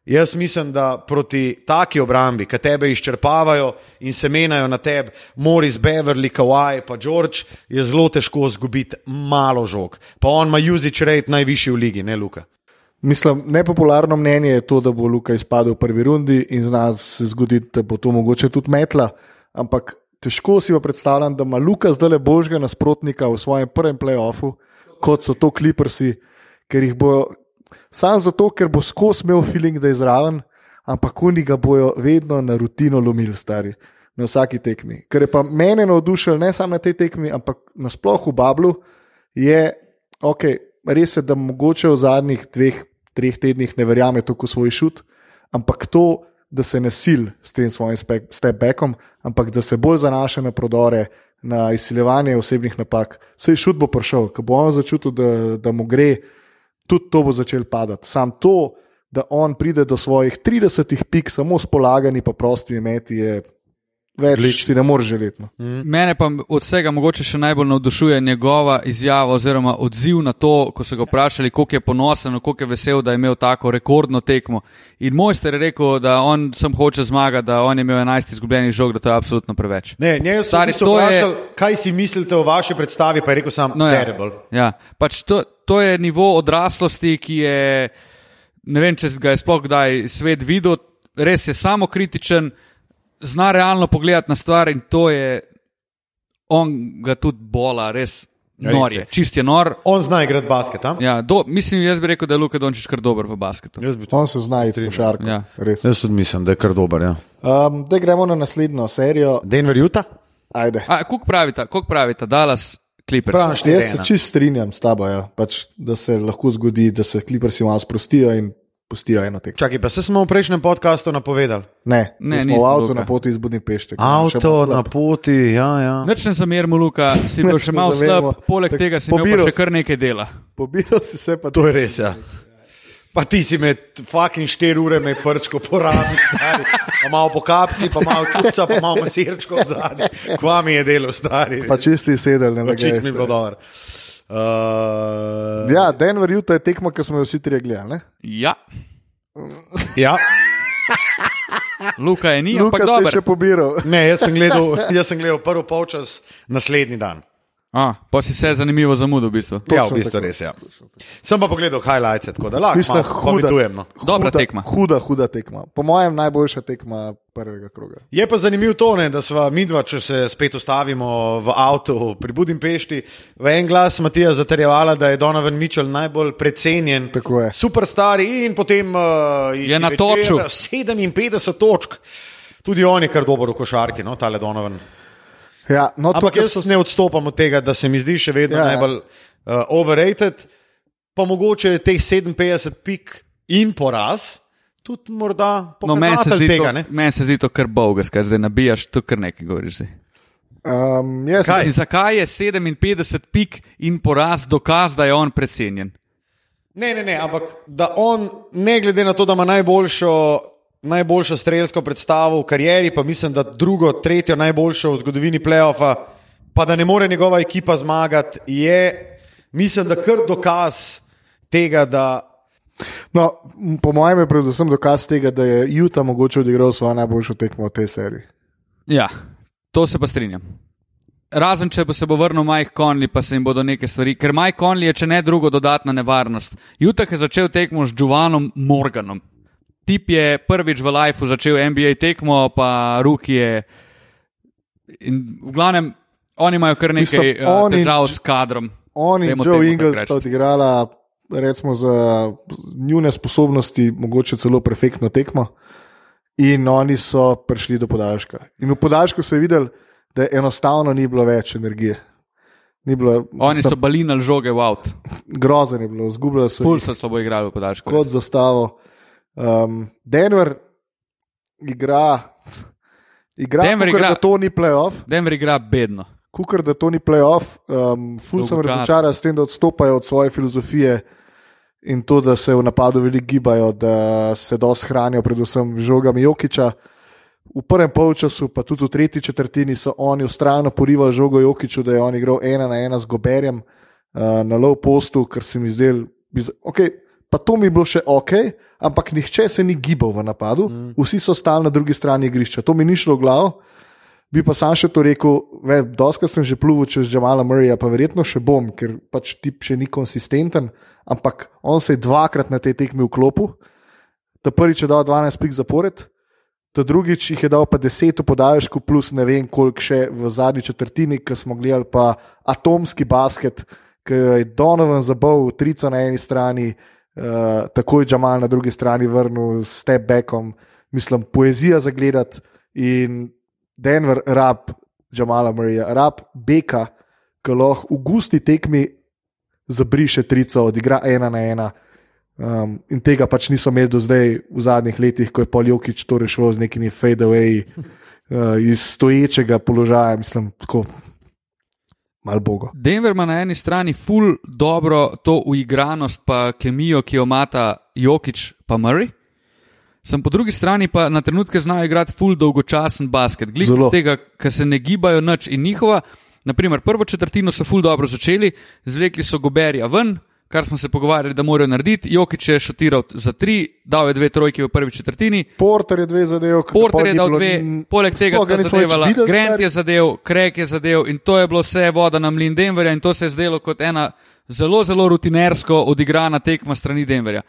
jaz mislim, da proti taki obrambi, ki tebe izčrpavajo in se menjajo na tebi, Morris, Beverly, Kawhi, pa George, je zelo težko izgubiti malo žog. Pa on ima usage rate najvišji v ligi, ne Luka. Mislim, nepopularno mnenje je to, da bo Luka izpadel v prvi rundi in zna se zgoditi, da bo to mogoče tudi metla. Ampak težko si predstavljam, da ima Luka zdaj le božjega nasprotnika v svojem prvem playoffu, kot so to kliprsi, ker jih bojo sam zato, ker bo skozi imel feeling, da je zraven, ampak oni ga bojo vedno na rutino lomili, stari. Na vsaki tekmi. Ker je pa mene navdušil ne samo na tej tekmi, ampak nasplošno v Bablu, je ok, res je, da mogoče v zadnjih dveh treh tednih ne verjame tako svoj šut, ampak to, da se ne sil s tem svojim step-backom, ampak da se bolj zanaša na prodore, na izsiljevanje osebnih napak. Sej šut bo prišel, ko bo on začutil, da, da mu gre, tudi to bo začel padati. Sam to, da on pride do svojih 30 pik, samo s polagani pa prostimi meti, je Več Lič. si ne moreš želeti. No. Mm. Mene pa od vsega mogoče še najbolj navdušuje njegova izjava oziroma odziv na to, ko so ga vprašali, koliko je ponosen, koliko je vesel, da je imel tako rekordno tekmo. In mojster je rekel, da on sem hoče zmagati, da on je imel 11 izgubljenih žog, da to je absolutno preveč. Ne, njega so Stari, vprašali, je... kaj si mislite o vaši predstavi, pa je rekel sam, no, ja. terrible. Ja, pač to, to je nivo odraslosti, ki je, ne vem, če ga je sploh kdaj svet videl, res je samo kritičen zna realno pogledati na stvar in to je, on ga tudi bola, res. Nor je, čist je nor. On zna igrati basket. Ja, do, mislim, jaz bi rekel, da je Luka Dončić kar dober v basketu. On se zna igrati v šarku. Ja. Jaz tudi mislim, da je kar dober. Ja. Um, da gremo na naslednjo serijo. Denver Juta. Ajde. Kuk pravita, kuk pravita, Dallas. Jaz se čist strinjam s tabo, ja. pač, da se lahko zgodi, da se kliprsi malo sprostijo in pustijo eno tekmo. Čakaj, pa se smo v prejšnjem podkastu napovedali. Ne, ne, ne. V avtu na poti iz Budimpešte. Avto na poti, ja, ja. Nečem za mir, Luka, si bil še malo slab, poleg tega si imel še kar nekaj dela. Pobiral si se pa. To je res, ja. Pa ti si med fucking 4 ure me prčko porabil, stari. Pa malo po kapci, pa malo čuca, pa malo masirčko od zadnje. Kva mi je delo, stari. Pa čisti sedel, ne vem. Čist mi je bilo dobro. Uh, ja, Denver Utah je tekmo, ki smo jo vsi tri gledali. Ja. ja. Luka je ni, Luka ampak dobro. Še pobiral. Ne, jaz sem gledal, jaz sem gledal prvi polčas naslednji dan. A, pa si se zanimivo zamudil, v bistvu. Ja, v bistvu res je. Ja. Sem pa pogledal highlights, tako da lahko Mislim, huda, no. Dobra huda, tekma. Huda, huda tekma. Po mojem, najboljša tekma prvega kroga. Je pa zanimivo to, ne, da smo mi dva, če se spet ustavimo v avtu pri Budimpešti, v en glas Matija zatrjevala, da je Donovan Mitchell najbolj precenjen. Superstar in potem uh, je na točku. 57 točk. Tudi on je kar dober v košarki, no, tale Donovan. Ja, no, Ampak jaz so... ne odstopam od tega, da se mi zdi še vedno ja, ja. najbolj uh, overrated, pa mogoče teh 57 pik in poraz. Tudi morda no, meni se, tega, men se zdi to kar bogasko, zdaj nabijaš to kar nekaj govoriš. Um, zakaj? zakaj je 57 pik in poraz dokaz, da je on precenjen? Ne, ne, ne, ampak da on, ne glede na to, da ima najboljšo najboljšo strelsko predstavo v karieri, pa mislim, da drugo, tretjo najboljšo v zgodovini playoffa, pa da ne more njegova ekipa zmagati, je, mislim, da kar dokaz tega, da No, po mojem je predvsem dokaz tega, da je Juta mogoče odigral svojo najboljšo tekmo v tej seriji. Ja, to se pa strinjam. Razen če bo se bo vrnil Mike Conley, pa se jim bodo neke stvari, ker Mike Conley je, če ne drugo, dodatna nevarnost. Jutah je začel tekmo z Giovannom Morganom. Tip je prvič v lifeu začel NBA tekmo, pa Ruki je. In v glavnem, oni imajo kar nekaj Mislim, uh, in težav s kadrom. On in Joe Ingles sta odigrala, recimo, za njune sposobnosti, mogoče celo perfektno tekmo. In oni so prišli do podaljška. In v podaljšku so videli, da enostavno ni bilo več energije. Ni bilo, Oni so balinali žoge v avt. grozen je bilo, zgubljali so so slabo igrali v podaljšku. kot zastavo. Um, Denver igra, igra Denver kukor, igra- da to ni playoff. Denver igra bedno. Kukor, da to ni playoff, um, ful sem razočaran s tem, da odstopajo od svoje filozofije in to, da se v napadu veliko gibajo, da se dosti hranijo, predvsem žogami Jokiča. V prvem polčasu, pa tudi v tretji četrtini, so oni ustrajno porivali žogo Jokiču, da je on igral ena na ena z Goberjem uh, na low postu, kar se mi zdel. Okay, pa to mi je bilo še ok, ampak nihče se ni gibal v napadu, mm. vsi so stali na drugi strani igrišča. To mi ni šlo v glavo. Bi pa sam še to rekel, doskrat sem že plul čez Džamala Murrayja, pa verjetno še bom, ker pač tip še ni konsistenten, ampak on se je dvakrat na tej tekmi vklopil. Ta prvič je dal 12 pik zapored, ta drugič jih je dal pa 10 v podaljšku, plus ne vem koliko še v zadnji četrtini, ki smo gledali pa atomski basket, ki je Donovan zabol, trico na eni strani, uh, takoj Džamal na drugi strani vrnil s step backom, mislim, poezija za gledati in Denver rab Džamala Murrayja, rab Beka, ki lahko v gusti tekmi zabriše trico, odigra ena na ena. Um, in tega pač niso imeli do zdaj v zadnjih letih, ko je Poljokič to rešil z nekimi fade-away uh, iz stoječega položaja, mislim, tako malo bogo. Denver ima na eni strani ful dobro to uigranost, pa kemijo, ki jo imata Jokič pa Murray. Sem po drugi strani pa na trenutke znajo igrati ful dolgočasen basket. Glede Zelo. tega, ker se ne gibajo nič in njihova, naprimer, prvo četrtino so ful dobro začeli, zvlekli so Goberja ven, kar smo se pogovarjali, da morajo narediti. Jokič je šotiral za tri, dal je dve trojke v prvi četrtini. Porter je dve zadev, Porter je dal dve, poleg tega ga sta zadevala, videli, Grant je zadev, Krek je zadev in to je bilo vse voda na mlin Denverja in to se je zdelo kot ena zelo, zelo rutinersko odigrana tekma strani Denverja.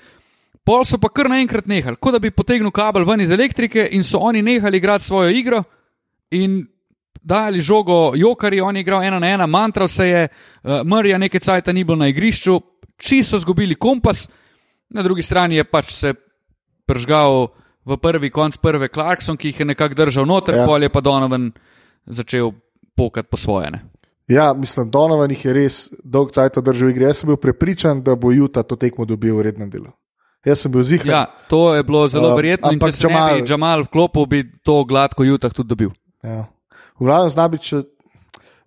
Pol so pa kar naenkrat nehali, kot da bi potegnil kabel ven iz elektrike in so oni nehali igrati svojo igro in dali žogo Jokari, on je igral ena na ena, mantral se je, uh, Mrja nekaj cajta ni bilo na igrišču, čisto so zgubili kompas, na drugi strani je pač se pržgal v prvi konc prve Clarkson, ki jih je nekako držal noter, Ja. pol je pa Donovan začel pokat po svoje. Ne? Ja, mislim, Donovan jih je res dolg cajt držal v igri. Jaz sem bil prepričan, da bo Juta to tekmo dobil v rednem delu. Jaz sem bil zihar. Ja, to je bilo zelo Uh, verjetno in če se ne bi Jamal- vklopil, bi to gladko Jutah tudi dobil. Ja. V glavnem zna biti, še-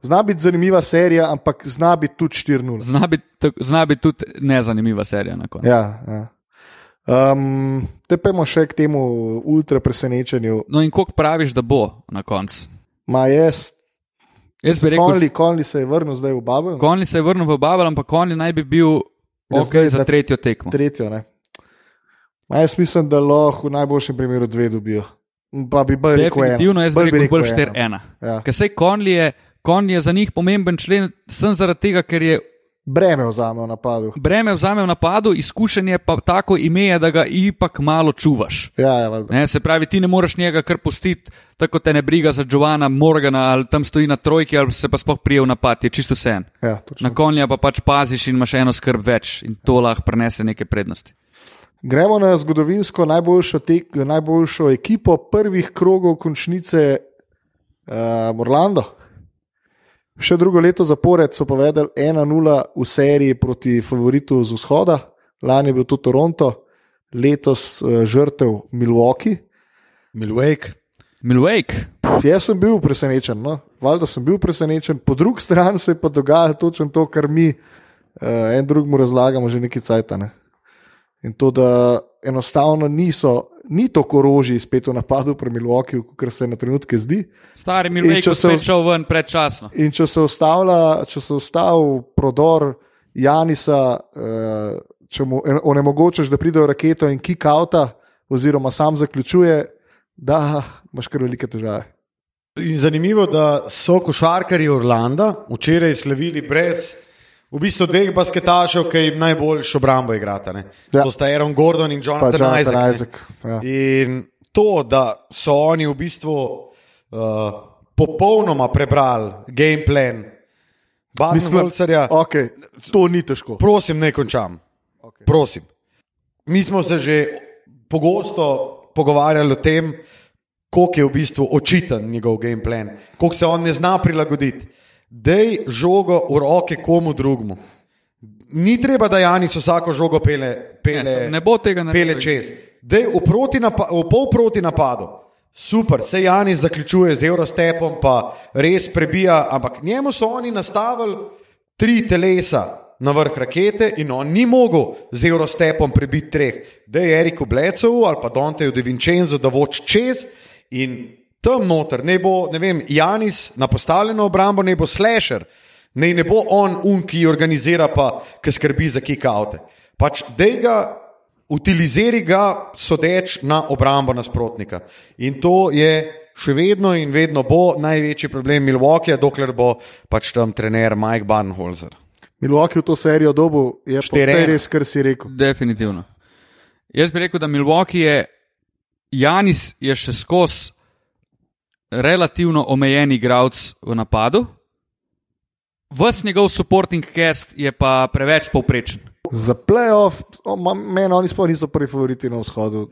zna biti zanimiva serija, ampak zna biti tudi 4-0. Zna biti biti tudi nezanimiva serija na koncu. Ja, ja. Um, te pa imamo še k temu ultra presenečenju. No in koliko praviš, da bo na koncu? Ma jaz, Jaz bi rekel, Konli, Konli se je vrnil zdaj v Babel, Konli se je vrnil v Babel, ampak Konli naj bi bil Ja, ok zdaj za tretjo tekmo. tretjo. Ne? Ma jaz mislim, da lahko v najboljšem primeru dve dobijo. Pa bi bolj rekel. Definitivno, jaz bi rekel bolj ena. 4-1. Ja. Ker sej Konli je, Konli je za njih pomemben člen, sem zaradi tega, ker je Breme vzame v napadu. breme vzame v napadu, izkušenje pa tako ime je, da ga ipak malo čuvaš. Ja, ja, valjda. Ne, se pravi, ti ne moreš njega kar pustiti, tako te ne briga za Giovana Morgana ali tam stoji na trojki ali se pa sploh prije v napad, je čisto vse en. ja, točno. Na konja pa pač paziš in imaš eno skrb več in to lahko prenese neke prednosti. Gremo na zgodovinsko najboljšo, tek, najboljšo ekipo prvih krogov končnice uh, Orlando. Še drugo leto zapored so povedali 1-0 v seriji proti favoritu z vzhoda, lani je bil to Toronto, letos uh, žrtev Milwaukee. Milwaukee. Milwaukee, Jaz sem bil presenečen, no? valjda sem bil presenečen, po drugi strani se je pa dogajalo točno to, kar mi uh, en drugemu razlagamo že nekaj cajt. Ne? In to, da enostavno niso ni tako orožje spet v napadu pri Milwaukeeju, kot se na trenutke zdi. Stari In Milwaukee če je šel ven predčasno. In če se ustavlja, če se ustavi prodor Janisa, eh, če mu onemogočaš, da pride v raketo in kick outa, oziroma sam zaključuje, da imaš kar velike težave. In zanimivo, da so košarkarji Orlanda včeraj slavili brez v bistvu dveh basketašev, ki jim najboljšo obrambo igrata. Ne? Ja. To sta Aaron Gordon in Pa Jonathan, Jonathan Isaac. Isaac. Ja. In to, da so oni v bistvu uh, popolnoma prebrali game plan Badenholzerja, okay, to ni težko. prosim, ne končam. Okay. Prosim. Mi smo se že pogosto pogovarjali o tem, koliko je v bistvu očiten njegov game plan, koliko se on ne zna prilagoditi. Dej žogo v roke komu drugemu. Ni treba, da Janis vsako žogo pele, pele, Ne, ne bo tega pele naredil. čez. Dej v, napa, v pol proti napadu. Super, se Janis zaključuje z Eurostepom, pa res prebija, ampak njemu so oni nastavili tri telesa na vrh rakete in on ni mogel z Eurostepom prebiti treh. Da je Eriku Blecovu ali pa Donteju De Vincenzo, da voč čez in tam noter, ne bo, ne vem, Janis na postavljeno obrambo, ne bo slasher, ne, ne bo on un, ki organizira pa, ki skrbi za kick-oute. Pač dej ga, utilizeri ga, sodeč na obrambo nasprotnika. In to je še vedno in vedno bo največji problem Milwaukeeja, dokler bo pač tam trener Mike Barnholzer. Milwaukee v to serijo dobu je vse ena. res, kar si rekel. Definitivno. Jaz bi rekel, da Milwaukee je, Janis je še skozi relativno omejen igralec v napadu, ves njegov supporting cast je pa preveč povprečen. Za playoff, meni oni sploh niso prvi favoriti na vzhodu.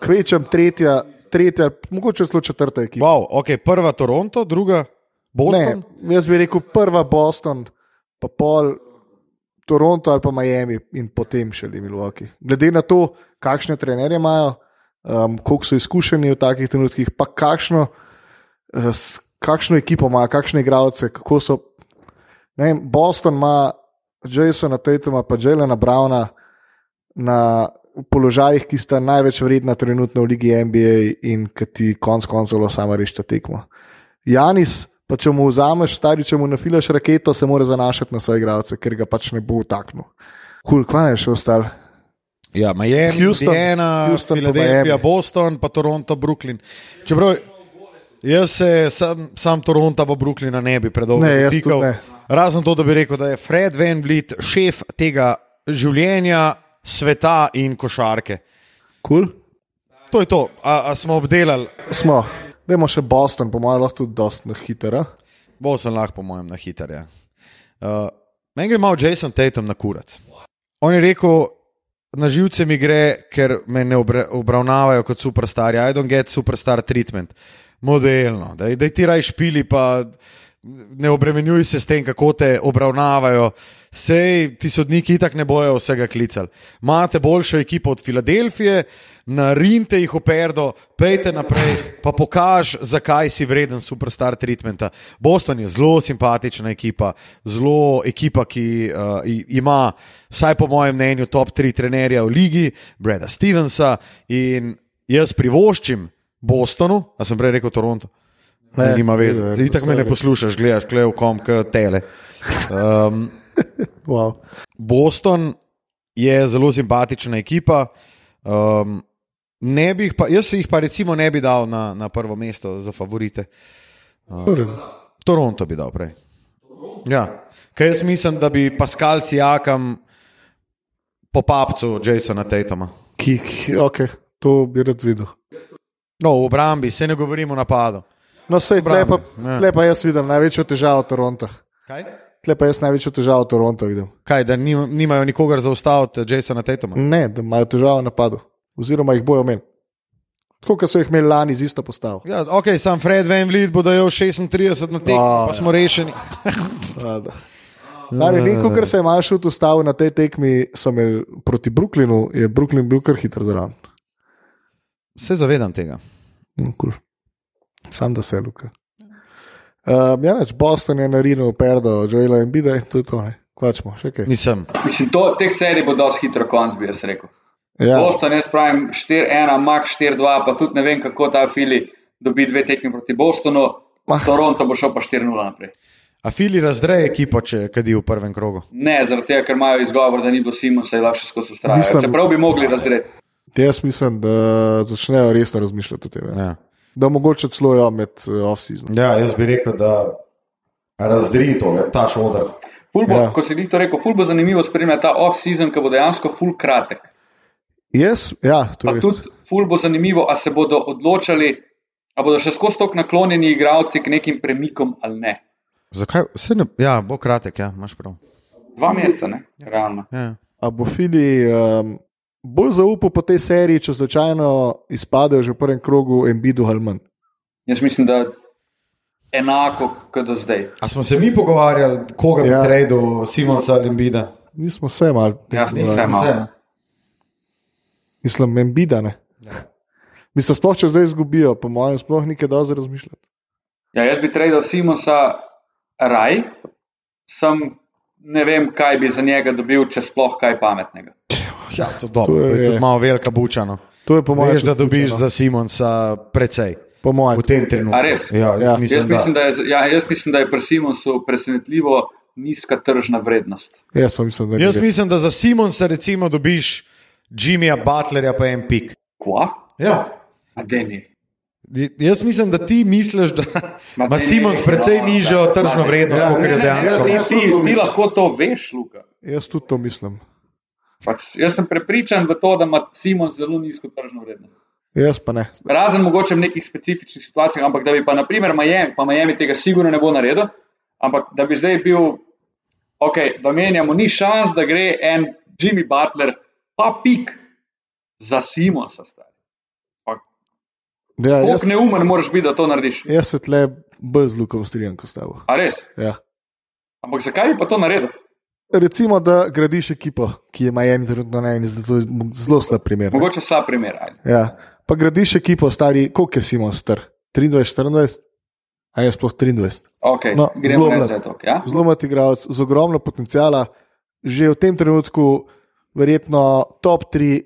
Kvečem tretja, tretja, mogoče celo četrta ekipa. Wow, ok, prva Toronto, druga Boston. Ne, jaz bi rekel prva Boston, pa pol Toronto ali pa Miami in potem še le Milwaukee. Glede na to, kakšne trenerje imajo, um, koliko so izkušeni v takih trenutkih, pa kakšno, uh, s- kakšno ekipo imajo, kakšne igralce, kako so. Vem, Boston ima Jasona Tatuma pa Jelena Browna na položajih, ki sta največ vredna trenutno v Ligi NBA in ki ti konc koncev samo rešita tekmo. Janis, pa če mu vzameš, stari, če mu nafilaš raketo, se mora zanašati na svoje igralce, ker ga pač ne bo utaknil. Kul, cool, kvaj je še ostal? Ja, Miami, Houston, Indiana, Houston pa Filadelfija, Miami. Boston, pa Toronto, Brooklyn. Čeprav jaz se sam, sam Toronto pa Brooklyna ne bi predolgo Ne, dotikal. tudi ne. Razen to, da bi rekel, da je Fred Van Vliet šef tega življenja, sveta in košarke. Kul? Cool? To je to, a, a smo obdelali, Smo. Dajmo še Boston, po mojem, lahko tudi dosti na hitro. Boston lahko, po mojem, na hiter. Ja. Uh, Meni gre malo Jason Tatum na kurac. On je rekel, na živce mi gre, ker me ne obra obravnavajo kot superstar. I don't get superstar treatment. Modelno, da, da ti raj špili, pa ne obremenjuj se s tem, kako te obravnavajo. Sej ti sodniki itak ne bojo vsega klicali. Imate boljšo ekipo od Filadelfije, narinte jih v perdo, pejte naprej, pa pokaž, zakaj si vreden superstar treatmenta. Boston je zelo simpatična ekipa, zelo ekipa, ki uh, ima, vsaj po mojem mnenju, top 3 trenerja v ligi, Breda Stevensa. In jaz privoščim Bostonu, a sem prej rekel Toronto. Ne, Ne, nima veze. Zdaj tako me ne poslušaš, gledaš, gledaš, kom, k tele. Um, Wow. Boston je zelo simpatična ekipa. Um, ne bi jih pa, jaz jih pa recimo ne bi dal na, na prvo mesto za favorite. Toronto bi dal prej. Ja. Kaj jaz mislim, da bi Pascal Sijakam po papcu Jasona Tatuma. Ki, ki, okay, to bi rad videl. No, v obrambi, se ne govorimo o napadu. No, sej, tle pa, Ja. tle pa jaz vidim največjo težavo Toronta. Kaj? Tle pa jaz največjo težavo Toronta vidim. Kaj, da nim, nimajo nikogar zaustaviti Jasona Tatuma? Ne, da imajo težavo v napadu, oziroma jih bojo imeli. Tako, kot so jih imeli lani z isto postavo. Ja, ok, sam Fred Van Vliet bo dajal 36 na tekmo, A, pa smo rešeni. Nari, nekaj, kar se je Maršut ustavil na tej tekmi, so imeli proti Brooklynu, je Brooklyn bil kar hiter zraven. Se zavedam tega. Mm, cool. Sam da se luka. Um, ja, neč, Boston je narinil perdo, Joela in Bida in to je to. ne. Kvačmo, še kaj. Nisem. Mislim, to, teh serij bo dosti hitro konc, bi jaz rekel. Ja. Boston, jaz pravim 4-1, Max 4-2, pa tudi ne vem, kako ta Fili dobi dve tekmi proti Bostonu. Mah. Toronto bo šel pa 4-0 naprej. A Fili razdre ekipo, če kadi v prvem krogu. Ne, zaradi tega, ker imajo izgovor, da ni bilo Simonsa in lahko še skozi ustrajajo. Čeprav bi mogli razdreti. Jaz mislim, da začnejo resno razmišljati o tem. Ja. Ja. Da mogoče celo jo med eh, off-season. ja, jaz bi rekel, da razdri to, ta šodr. Bo, Ja. ja. Ko si ti to rekel, ful bo zanimivo spremljati ta off-season, ki bo dejansko ful kratek. Jaz, ja, to je tudi ful bo zanimivo, a se bodo odločali, a bodo še skozi tok naklonjeni igralci k nekim premikom ali ne. Zakaj? Vse ne, ja, bo kratek, ja, imaš prav. Dva meseca, ne? Realno. Ja. A bo Fili um, bolj zaupal po tej seriji, če slučajno izpadejo že v prvem krogu Embidu ali manj? Jaz mislim, da enako kot do zdaj. A smo se mi pogovarjali, koga bi Ja. trajal Simonsa ali Embida? Mi smo vse mal. Jaz nisem tekmovali. malo. Vse. Mislim, Embida ne. Ja. Mislim, sploh če zdaj izgubijo, po mojem, sploh ni kaj dosti razmišljati. Ja, jaz bi tradal Simonsa raj, sem ne vem, kaj bi za njega dobil, če sploh kaj pametnega. Ja, to, dobro, To je, je- tudi malo velika bučano. To je po mojem. Veš, da dobiš no. za Simonsa precej Po mojem. v tem trenutku. Ja, jaz Ja. mislim, Jaz mislim, da. da je, ja, jaz mislim, da je pri Simonsu presenetljivo nizka tržna vrednost. Jaz pa mislim, da Jaz res. mislim, da za Simonsa recimo dobiš Jimmyja Butlerja pa en pik. Kva? Ja. A deni. Jaz mislim, da ti misliš, da Ma ima Simons precej no, nižjo tržno vrednost, ja, kot je dejansko. Ti, ti, lahko to veš, Luka. Jaz tudi to mislim. Pač, jaz sem prepričan v to, da ima Simon zelo nizko tržno vrednost. Jaz pa ne. Razen mogoče v nekih specifičnih situacijah, ampak da bi pa, naprimer, Miami, pa Miami tega sigurno ne bo naredil, ampak da bi zdaj bil, ok, da menjamo, ni šans, da gre en Jimmy Butler, pa pik za Simonsa. Ja, jaz, neumen moraš biti, da to narediš? jaz se tle bolj z Lukom strinjam kot s tabo. A res? Ja. Ampak zakaj bi pa to naredil? Recimo, da gradiš ekipo, ki je Miami trenutno na eni, je zelo slab primer. ne. Mogoče slab primer. Ajde. Ja. Pa gradiš ekipo, stari, koliko je Simon star? 23, 24? A je sploh 23? Okay, No, gremo zelo mlad. začetek. Ja? Zelo mat igralec, z ogromno potencijala, že v tem trenutku verjetno top 3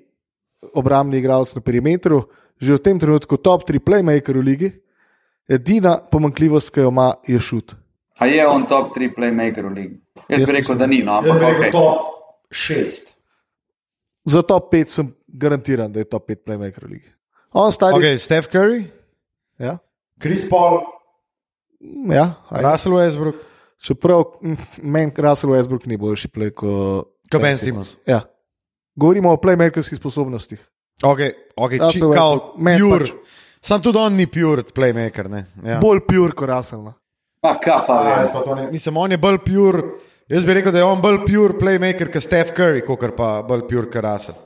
obrambni igralec na perimetru, že v tem trenutku top 3 playmaker v ligi. Edina pomankljivost, ki jo ima, je šut. A je on top 3 playmaker v ligi? Jaz, Jaz bi rekel, da ni. No, Jaz bi ampak, rekel okay. top šest. Za top 5 sem garantiran, da je top 5 playmaker v ligi. On stari. Okay, Steph Curry, Ja, Chris Paul, Mm, ja ajde. Russell Westbrook, Čeprav mm, meni Russell Westbrook ni boljši play kot Ben Simmons. Ja. Govorimo o playmakerskih sposobnostih. Okay, okay, či, Russell kao, Westbrook, meni pure. pač. Sam tudi on ni pure playmaker. Ne? Ja. Bolj pure kot Russell. No. Pa A, jaz vem. pa to ne- Mislim, on je bolj pure. Jaz bi rekel, da je on bolj pure playmaker kot Steph Curry, kot pa bolj pure Russell.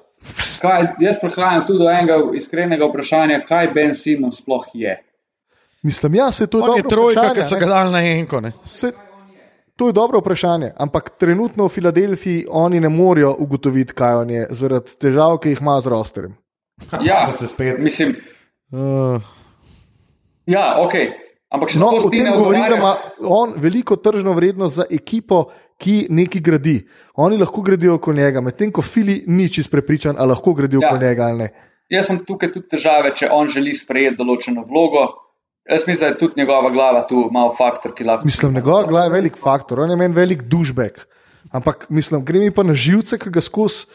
Kaj, jaz prihajam tudi do enega iskrenega vprašanja, kaj Ben Simon sploh je. Mislim, ja, se to je On je dobro trojka, vprašanje, ki so ga dali na enko. Ne? Se, to je dobro vprašanje, ampak trenutno v Filadelfiji oni ne morejo ugotoviti, kaj on je, zaradi težav, ki jih ima z rosterjem. Ja, se spet. mislim, Uh, ja, ok. Ampak še No, o tem govorim, da ima on veliko tržno vrednost za ekipo, ki nekaj gradi. Oni lahko gradijo okoli njega, medtem ko Fili ni čist prepričan, ali lahko gradijo Ja. okoli njega ali ne. Jaz imam tukaj tudi težave, če on želi sprejeti določeno vlogo. Jaz mislim, da je tudi njegova glava tu malo faktor, ki lahko. Mislim, njegova glava je velik faktor, on je meni velik dušbek. Ampak mislim, gre mi pa na živce, ki ga skozi.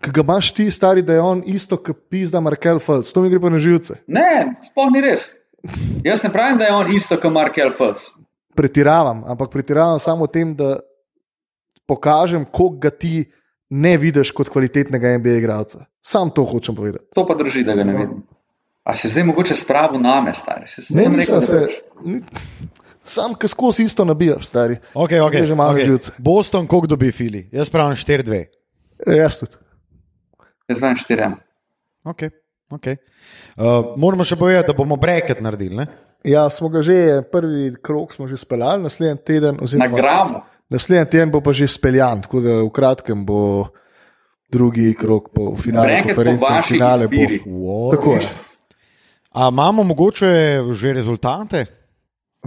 Ki ga imaš ti, stari, da je on isto, kot pizda Markel Fultz, to mi gre pa na živce. Ne, sploh ni res. Jaz ne pravim, da je on isto kot Markel Fultz. Pretiravam, ampak pretiravam samo v tem, da pokažem, koliko ga ti ne vidiš kot kvalitetnega NBA igralca. Sam to hočem povedati. To pa drži, da ga ne vidim. A se zdaj mogoče spravil name, stari? Se, Ne, rekel, se. ni- Sam, ki skozi isto nabijaš, stari. okay, okay, že malo na okay. živce. Boston, koliko dobi Fili? Jaz pravim 4-2. E, jaz tudi. Jaz pravim 4-1. Okay, okay. Uh, moramo še povedati, da bomo bracket naredili. Ne? Ja, smo ga že, prvi krok smo že speljali, naslednji teden, Na oziroma gramu. naslednji teden bo pa že speljan, tako da v kratkem bo drugi krok po finalu po konference. Finale bo. Wow. Tako je. A imamo mogoče že rezultate?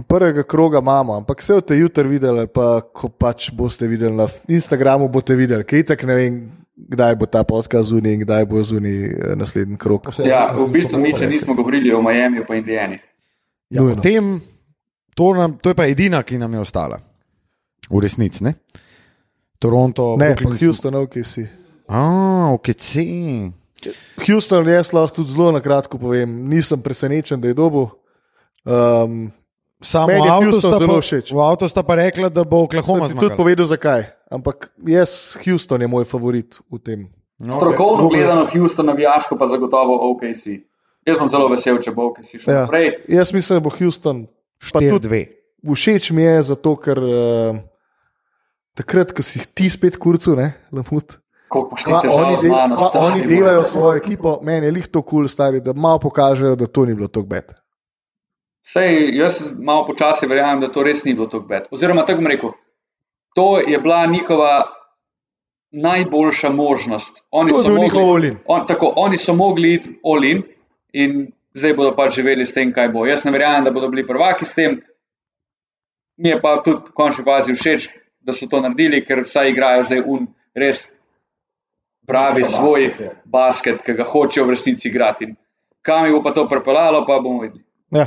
Prvega kroga imamo, ampak vse boste jutri videli, pa ko pač boste videli na Instagramu, boste videli, kaj tak ne vem, kdaj bo ta podcast zunaj in kdaj bo zunaj naslednji krok. Ja, v bistvu mi še nismo govorili o Miami pa Indijani. Ja, Nujno. potem, to, nam, to je pa edina, ki nam je ostala. V resnici, ne? Toronto, Ne, Brooklyn- Houston, ok, si. A, OKC. Houston, jaz lahko tudi zelo na kratko povem, nisem presenečen, da je dobil. Um, Samo Meni je avto Houston sta, pa, v avto sta pa rekla, da bo Oklahoma Sem ti tudi zmagal. povedal, zakaj. Ampak jaz, Houston je moj favorit v tem. No, Strokovno Dober. gledano, Houston, navijaško pa zagotovo OKC. Jaz sem zelo vesel, če bo OKC šel Ja. naprej. Jaz mislim, da bo Houston. tudi 4-2. Všeč mi je zato, ker uh, takrat, ko si jih ti spet kurcu, ne, lamut. Ti Pa oni, del, mano, pa oni delajo svojo ekipo, meni je lih to kul, cool, stari, da malo pokažejo, da to ni bilo tako bed. Sej, jaz malo počasi verjamem, da to res ni bilo tako bed. Oziroma, tako bom rekel, to je bila njihova najboljša možnost. Oni To so bil mogli- njihov all-in. On, tako, oni so mogli iti olin in zdaj bodo pač živeli s tem, kaj bo. Jaz ne verjamem, da bodo bili prvaki s tem. Mi je pa tudi v končni fazi všeč, da so to naredili, ker vsaj igrajo zdaj un res pravi svoj basket, ki ga hočejo v resnici igrati. Kam jih bo pa to pripeljalo, pa bomo videli. Ja.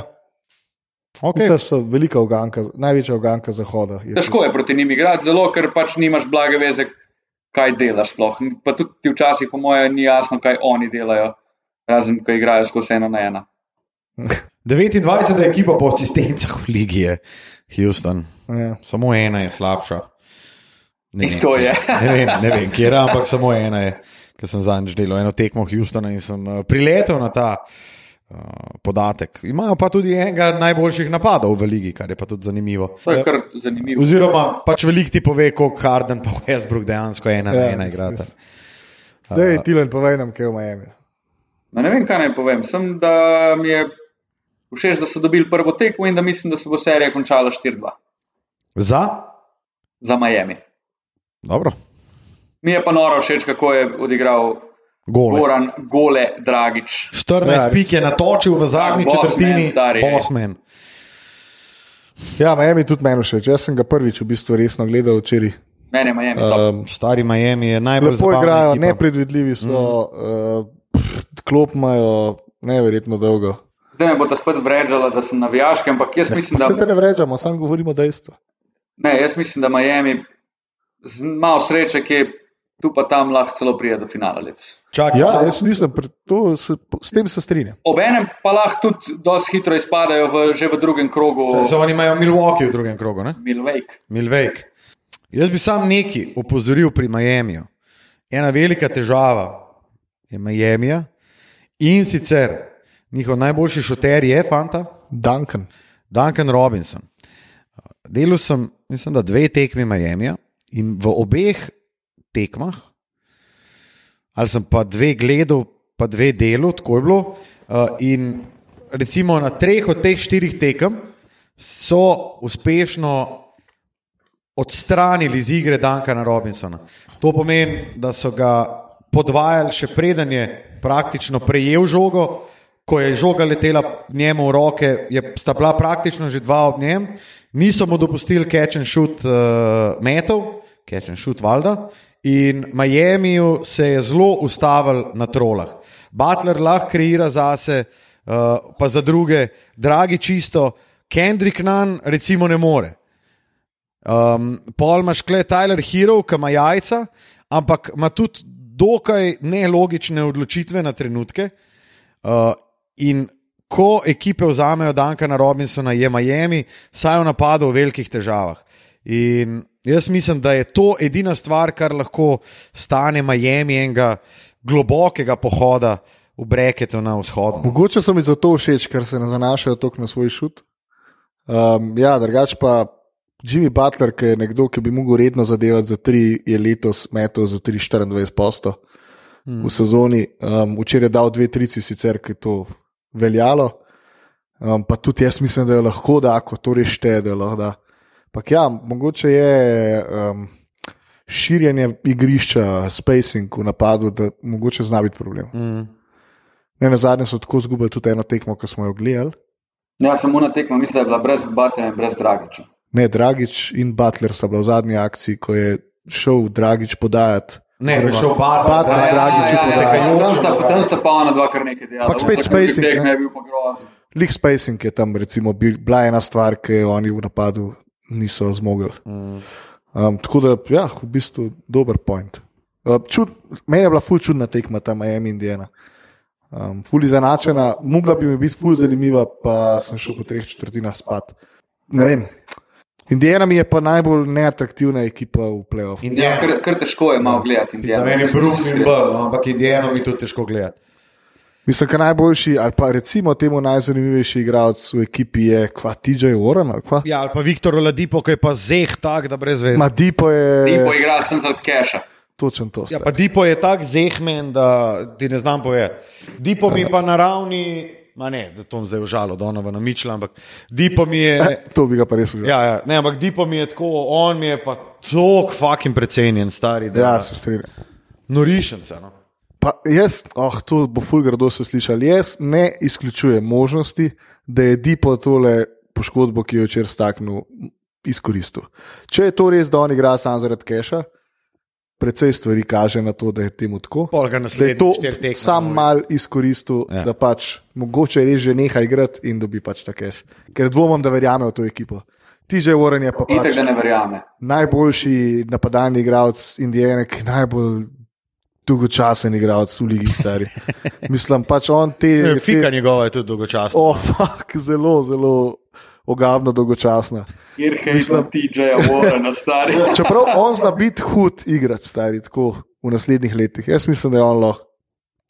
Okay. To so velika oganka, največja oganka zahoda. je Težko je proti njim igrati, zelo, ker pač nimaš blage veze, kaj delaš. Sploh. Pa tudi ti včasih, po mojem, ni jasno, kaj oni delajo, razen ko igrajo skozi eno na ena. 29. ekipa po asistencah v ligi je Houston. Ja. Samo ena je slabša. Ne to je. Ne vem, ne vem kje je, ampak samo ena je, ker sem zadnjič delal eno tekmo Houstona in sem uh, priletel na ta uh, podatek. Imajo pa tudi enega najboljših napadov v ligi, kar je pa tudi zanimivo. To je kar zanimivo. Oziroma, pač velik ti pove, koliko Harden pa Westbrook dejansko ena na Ja, ena res, igrata. res. Dej, Tilen, povej nam, kaj je v Miami. Ma Ne vem, kaj naj povem. Sem, da mi je všeč, da so dobili prvo tekmo in da mislim, da se bo serija končala 4-2 Za? za Miami. Dobro. Mi je pa noro všeč, kako je odigral Gole. Goran Gole Dragič. 14 Ja, ja, pik je natočil v zadnji Ja, četrtini. Bosman. Ja, Miami tudi meni všeč. Jaz sem ga prvič v bistvu resno gledal včeraj. Meni je Miami. Um, Stari Miami je najbolj lepo zabavna igrajo, ekipa. nepredvidljivi so, mm. uh, klop imajo neverjetno dolgo. Zdaj me bo ta spet vređala, da sem navijaški, ampak jaz mislim, Vse te da, ne vrečamo, samo govorimo dejstva. ne, jaz mislim, da Miami z malo sreče, ki je tu pa tam lahko celo pride do finala letos. Čakaj, Ja, jaz nisem, to, se, s tem se strinjam. Obenem pa lahko tudi dosti hitro izpadajo v, že v drugem krogu Se oni imajo Milwaukee v drugem krogu, ne? Milwaukee. Milwaukee. Jaz bi sam nekaj opozoril pri Miamiju. Ena velika težava je Miami in sicer njihov najboljši šoter je fanta Duncan. Duncan Robinson. Delal sem, mislim, da dve tekmi Miami in v obeh tekmah, ali sem pa dve gledal, pa dve delal, tako je bilo. Uh, in recimo na treh od teh štirih tekem so uspešno odstranili iz igre Duncana Robinsona. To pomeni, da so ga podvajali še preden je praktično prejel žogo. Ko je žoga letela njemu v roke, je sta bila praktično že dva ob njem, niso mu dopustili catch and shoot uh, metov, catch and shoot valjda, in Miamiju se je zelo ustavil na trolah. Butler lahko kreira zase, uh, pa za druge, dragi čisto, Kendrick Nunn recimo ne more. Um, pol imaš kle Tyler Hero, ki ima jajca, ampak ima tudi dokaj nelogične odločitve na trenutke. Uh, in ko ekipe vzamejo Dankana Robinsona, je Miami vsaj v napadu v velikih težavah. In jaz mislim, da je to edina stvar, kar lahko stane Miami enega globokega pohoda v Breketu na vzhodu. Mogoče so mi zato všeč, ker se ne zanašajo toliko na svoj šut. Um, ja, drugač pa Jimmy Butler, ki je nekdo, ki bi mogel redno zadevati za tri, je letos metal za 3-24 posto hmm. v sezoni. Um, včeraj je dal dve trici, sicer ki je to veljalo. Um, pa tudi jaz mislim, da je lahko da, ko to res šteje, da je lahko da. Ampak ja, mogoče je um, širjenje igrišča, spacing v napadu, da mogoče zna biti problem. Mm. Ne, na zadnje so tako izgubili tudi eno tekmo, ki smo jo gledali. Ja, samo na tekmo mislim, da je bila brez Butlera in brez Dragiča. Ne, Dragič in Butler sta bila v zadnji akciji, ko je šel Dragič podajati Ne, bi šel bar, Barbara Dragič, ja, ja, ja, potekajoče tam sta- pa- Tam sta pa ona dva kar nekaj delala. Pač spet spacing, ne. ne. League spacing je tam recimo, bil, bila ena stvar, ki jo oni v napadu niso zmogli. Mm. Um, tako da, ja, v bistvu dober point. Uh, čud, meni je bila ful čudna tekma tam, Miami Indiana. Um, ful izenačena, mogla bi mi biti ful zanimiva, pa sem šel po treh četrtinah spat. Ne vem. Indiana mi je pa najbolj neatraktivna ekipa v playoff. Ja, Indiana. kar, kar težko je malo gledati. Da meni je Brooklyn bolj, no, ampak Indijano mi tudi težko gledati. Mislim, da najboljši, ali pa recimo temu najzanimivejši igralec v ekipi je kva TJ Warren. kva? Ja, ali pa Viktor Oladipo, ki je pa zeh tak, da brez veze. Ma Dipo je. Dipo igra sem zaradi keša. Točen to. Ja, stari. pa Dipo je tak zehmen, da ti ne znam povedati. Dipo mi pa na ravni, ma ne, da to zdaj užalo, Donovan na Mičla, ampak Dipo mi je. To bi ga pa res užal. Ja, ja, ne, ampak Dipo mi je tako, on mi je pa tako fucking precenjen, stari, da ja se strinjam. norišenca. No. Pa jaz, oh, to bo fulgardo so slišali, jaz ne izključujem možnosti, da je Dipo tole poškodbo, ki jo je včeraj staknil, izkoristil. Če je to res, da on igra sam zaradi keša, precej stvari kaže na to, da je temu tako. Da je to sam mal izkoristil, Ja. da pač mogoče res že neha igrati in dobi pač ta keš. Ker dvomim, da verjame v to ekipo. Ti že Warren je pa pač da ne verjame. najboljši napadalni igralec Indijane, ki najbolj dolgočasen igralec v Ligi Stari. Mislim, pač on te. Fika te njegova je tudi dolgočasna. oh, fuck, zelo, zelo ogavno dolgočasna. Kjer hej Mislim- za TJ-ja Warrena, stari. Čeprav on zna biti hud igrač, stari, tako v naslednjih letih. Jaz mislim, da je on lahko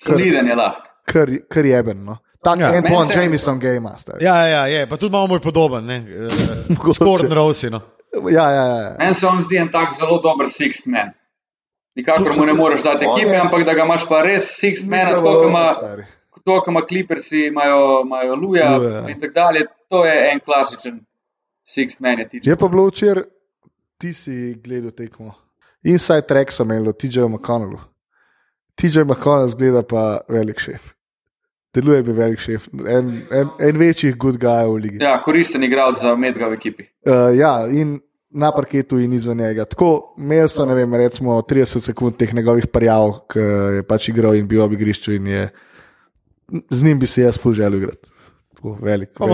Soliden je lahko. kar, kar jeben. No. Tak Ja. pon se- Jameson Game, stari. Ja, ja, je, pa tudi malo moj podoben, ne. Mogoče. Gordon Rossi. No. Ja, ja, ja. ja. Meni se on zdi en tak zelo dober sixth man. Nikakor mu ne moreš dati ekipe, je- ampak da ga imaš pa res sixth man, tako kot ima, kot ima Clippersi, imajo, imajo Luja Luja, ja. in tako dalje. To je en klasičen sixth man. Je tiče. Je pa bilo včeraj, ti si gledal tekmo. Inside track so imeli TJ McConnellu. TJ McConnell zgleda pa velik šef. Deluje bi velik šef, en, en, en večjih good guy v ligi. Ja, koristen igralec za medga v ekipi. Uh, ja, in na parketu in izven njega. Tako imel sem, ne vem, recimo 30 sekund teh njegovih parjav, ki je pač igral in bil ob igrišču in je. Z njim bi se jaz full želel igrati.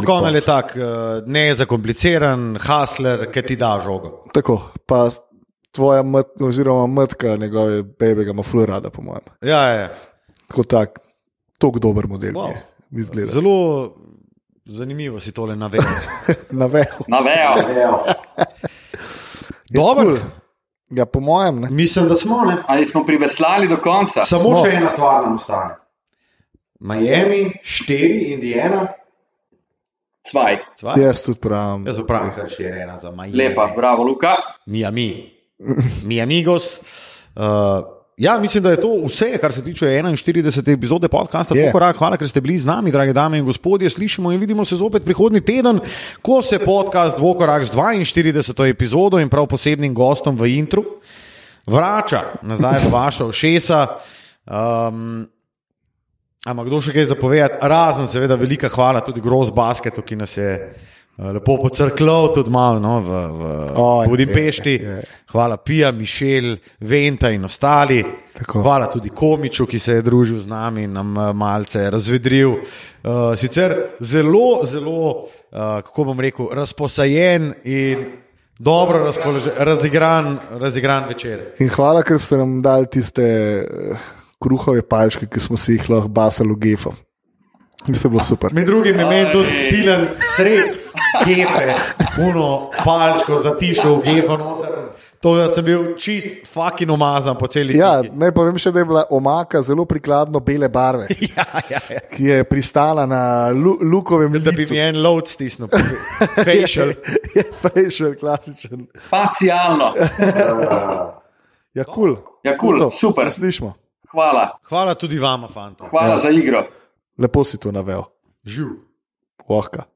Konal je tak, eh, ne zakompliciran, hasler, ki ti da žogo. Tako, pa tvoja mat, oziroma matka njegove bebe ima ful rada, po mojem. Ja, ja. Tako tak, tako dober model. Wow. Izgleda. Zelo zanimivo si tole navedel. Na vejo. Dobro, Ja, po mojem, ne. mislim, da smo. Ne? Ali smo priveslali do konca? Samo Smo. še ena stvar nam ostane. Miami, štiri, Indiana, Cvaj. dva. Jaz tudi pravim. Jaz pravim, kar štiri, ena za Miami. Lepa, bravo, Luka. Miami. Mi amigos. Uh, ja, mislim, da je to vse, kar se tiče 41. epizode podcasta. Yeah. Hvala, ker ste bili z nami, drage dame in gospodje. Slišimo in vidimo se zopet prihodnji teden, ko se podcast Dvokorak z 42. epizodo in prav posebnim gostom v intru vrača nazaj v vaša ušesa. Um, Ampak kdo še kaj zapovedati, razen seveda velika hvala tudi Gross Basketu, ki nas je lepo pocrklal tudi malo no, v, v oh, Budimpešti. je, je. Hvala Pija, Mišel, Venta in ostali. Tako. Hvala tudi Komiču, ki se je družil z nami in nam eh, malce razvedril. Uh, sicer zelo, zelo, uh, kako bom rekel, razposajen in dobro razigran, razigran večer. In hvala, ker ste nam dali tiste uh, kruhove palčke, ki smo si jih lahko basali v gefo. Mislim, da je bilo super. Med drugim je meni tudi Tilan sred kepe, puno palčko zatišal v noter. To, da sem bil čist fucking umazan po celi Ja, sliki. naj povem še, da je bila omaka zelo prikladno bele barve, ja, ja, ja. ki je pristala na lu lukovem Da bi licu. mi en load stisnil, facial. Je facial, klasičen. Facialno. Ja, kul. Cool. Ja, kul, super. Slišimo. Hvala. Hvala tudi vama, fanta. Hvala Ja. za igro. Lepo si to navel. Živ. Ohka.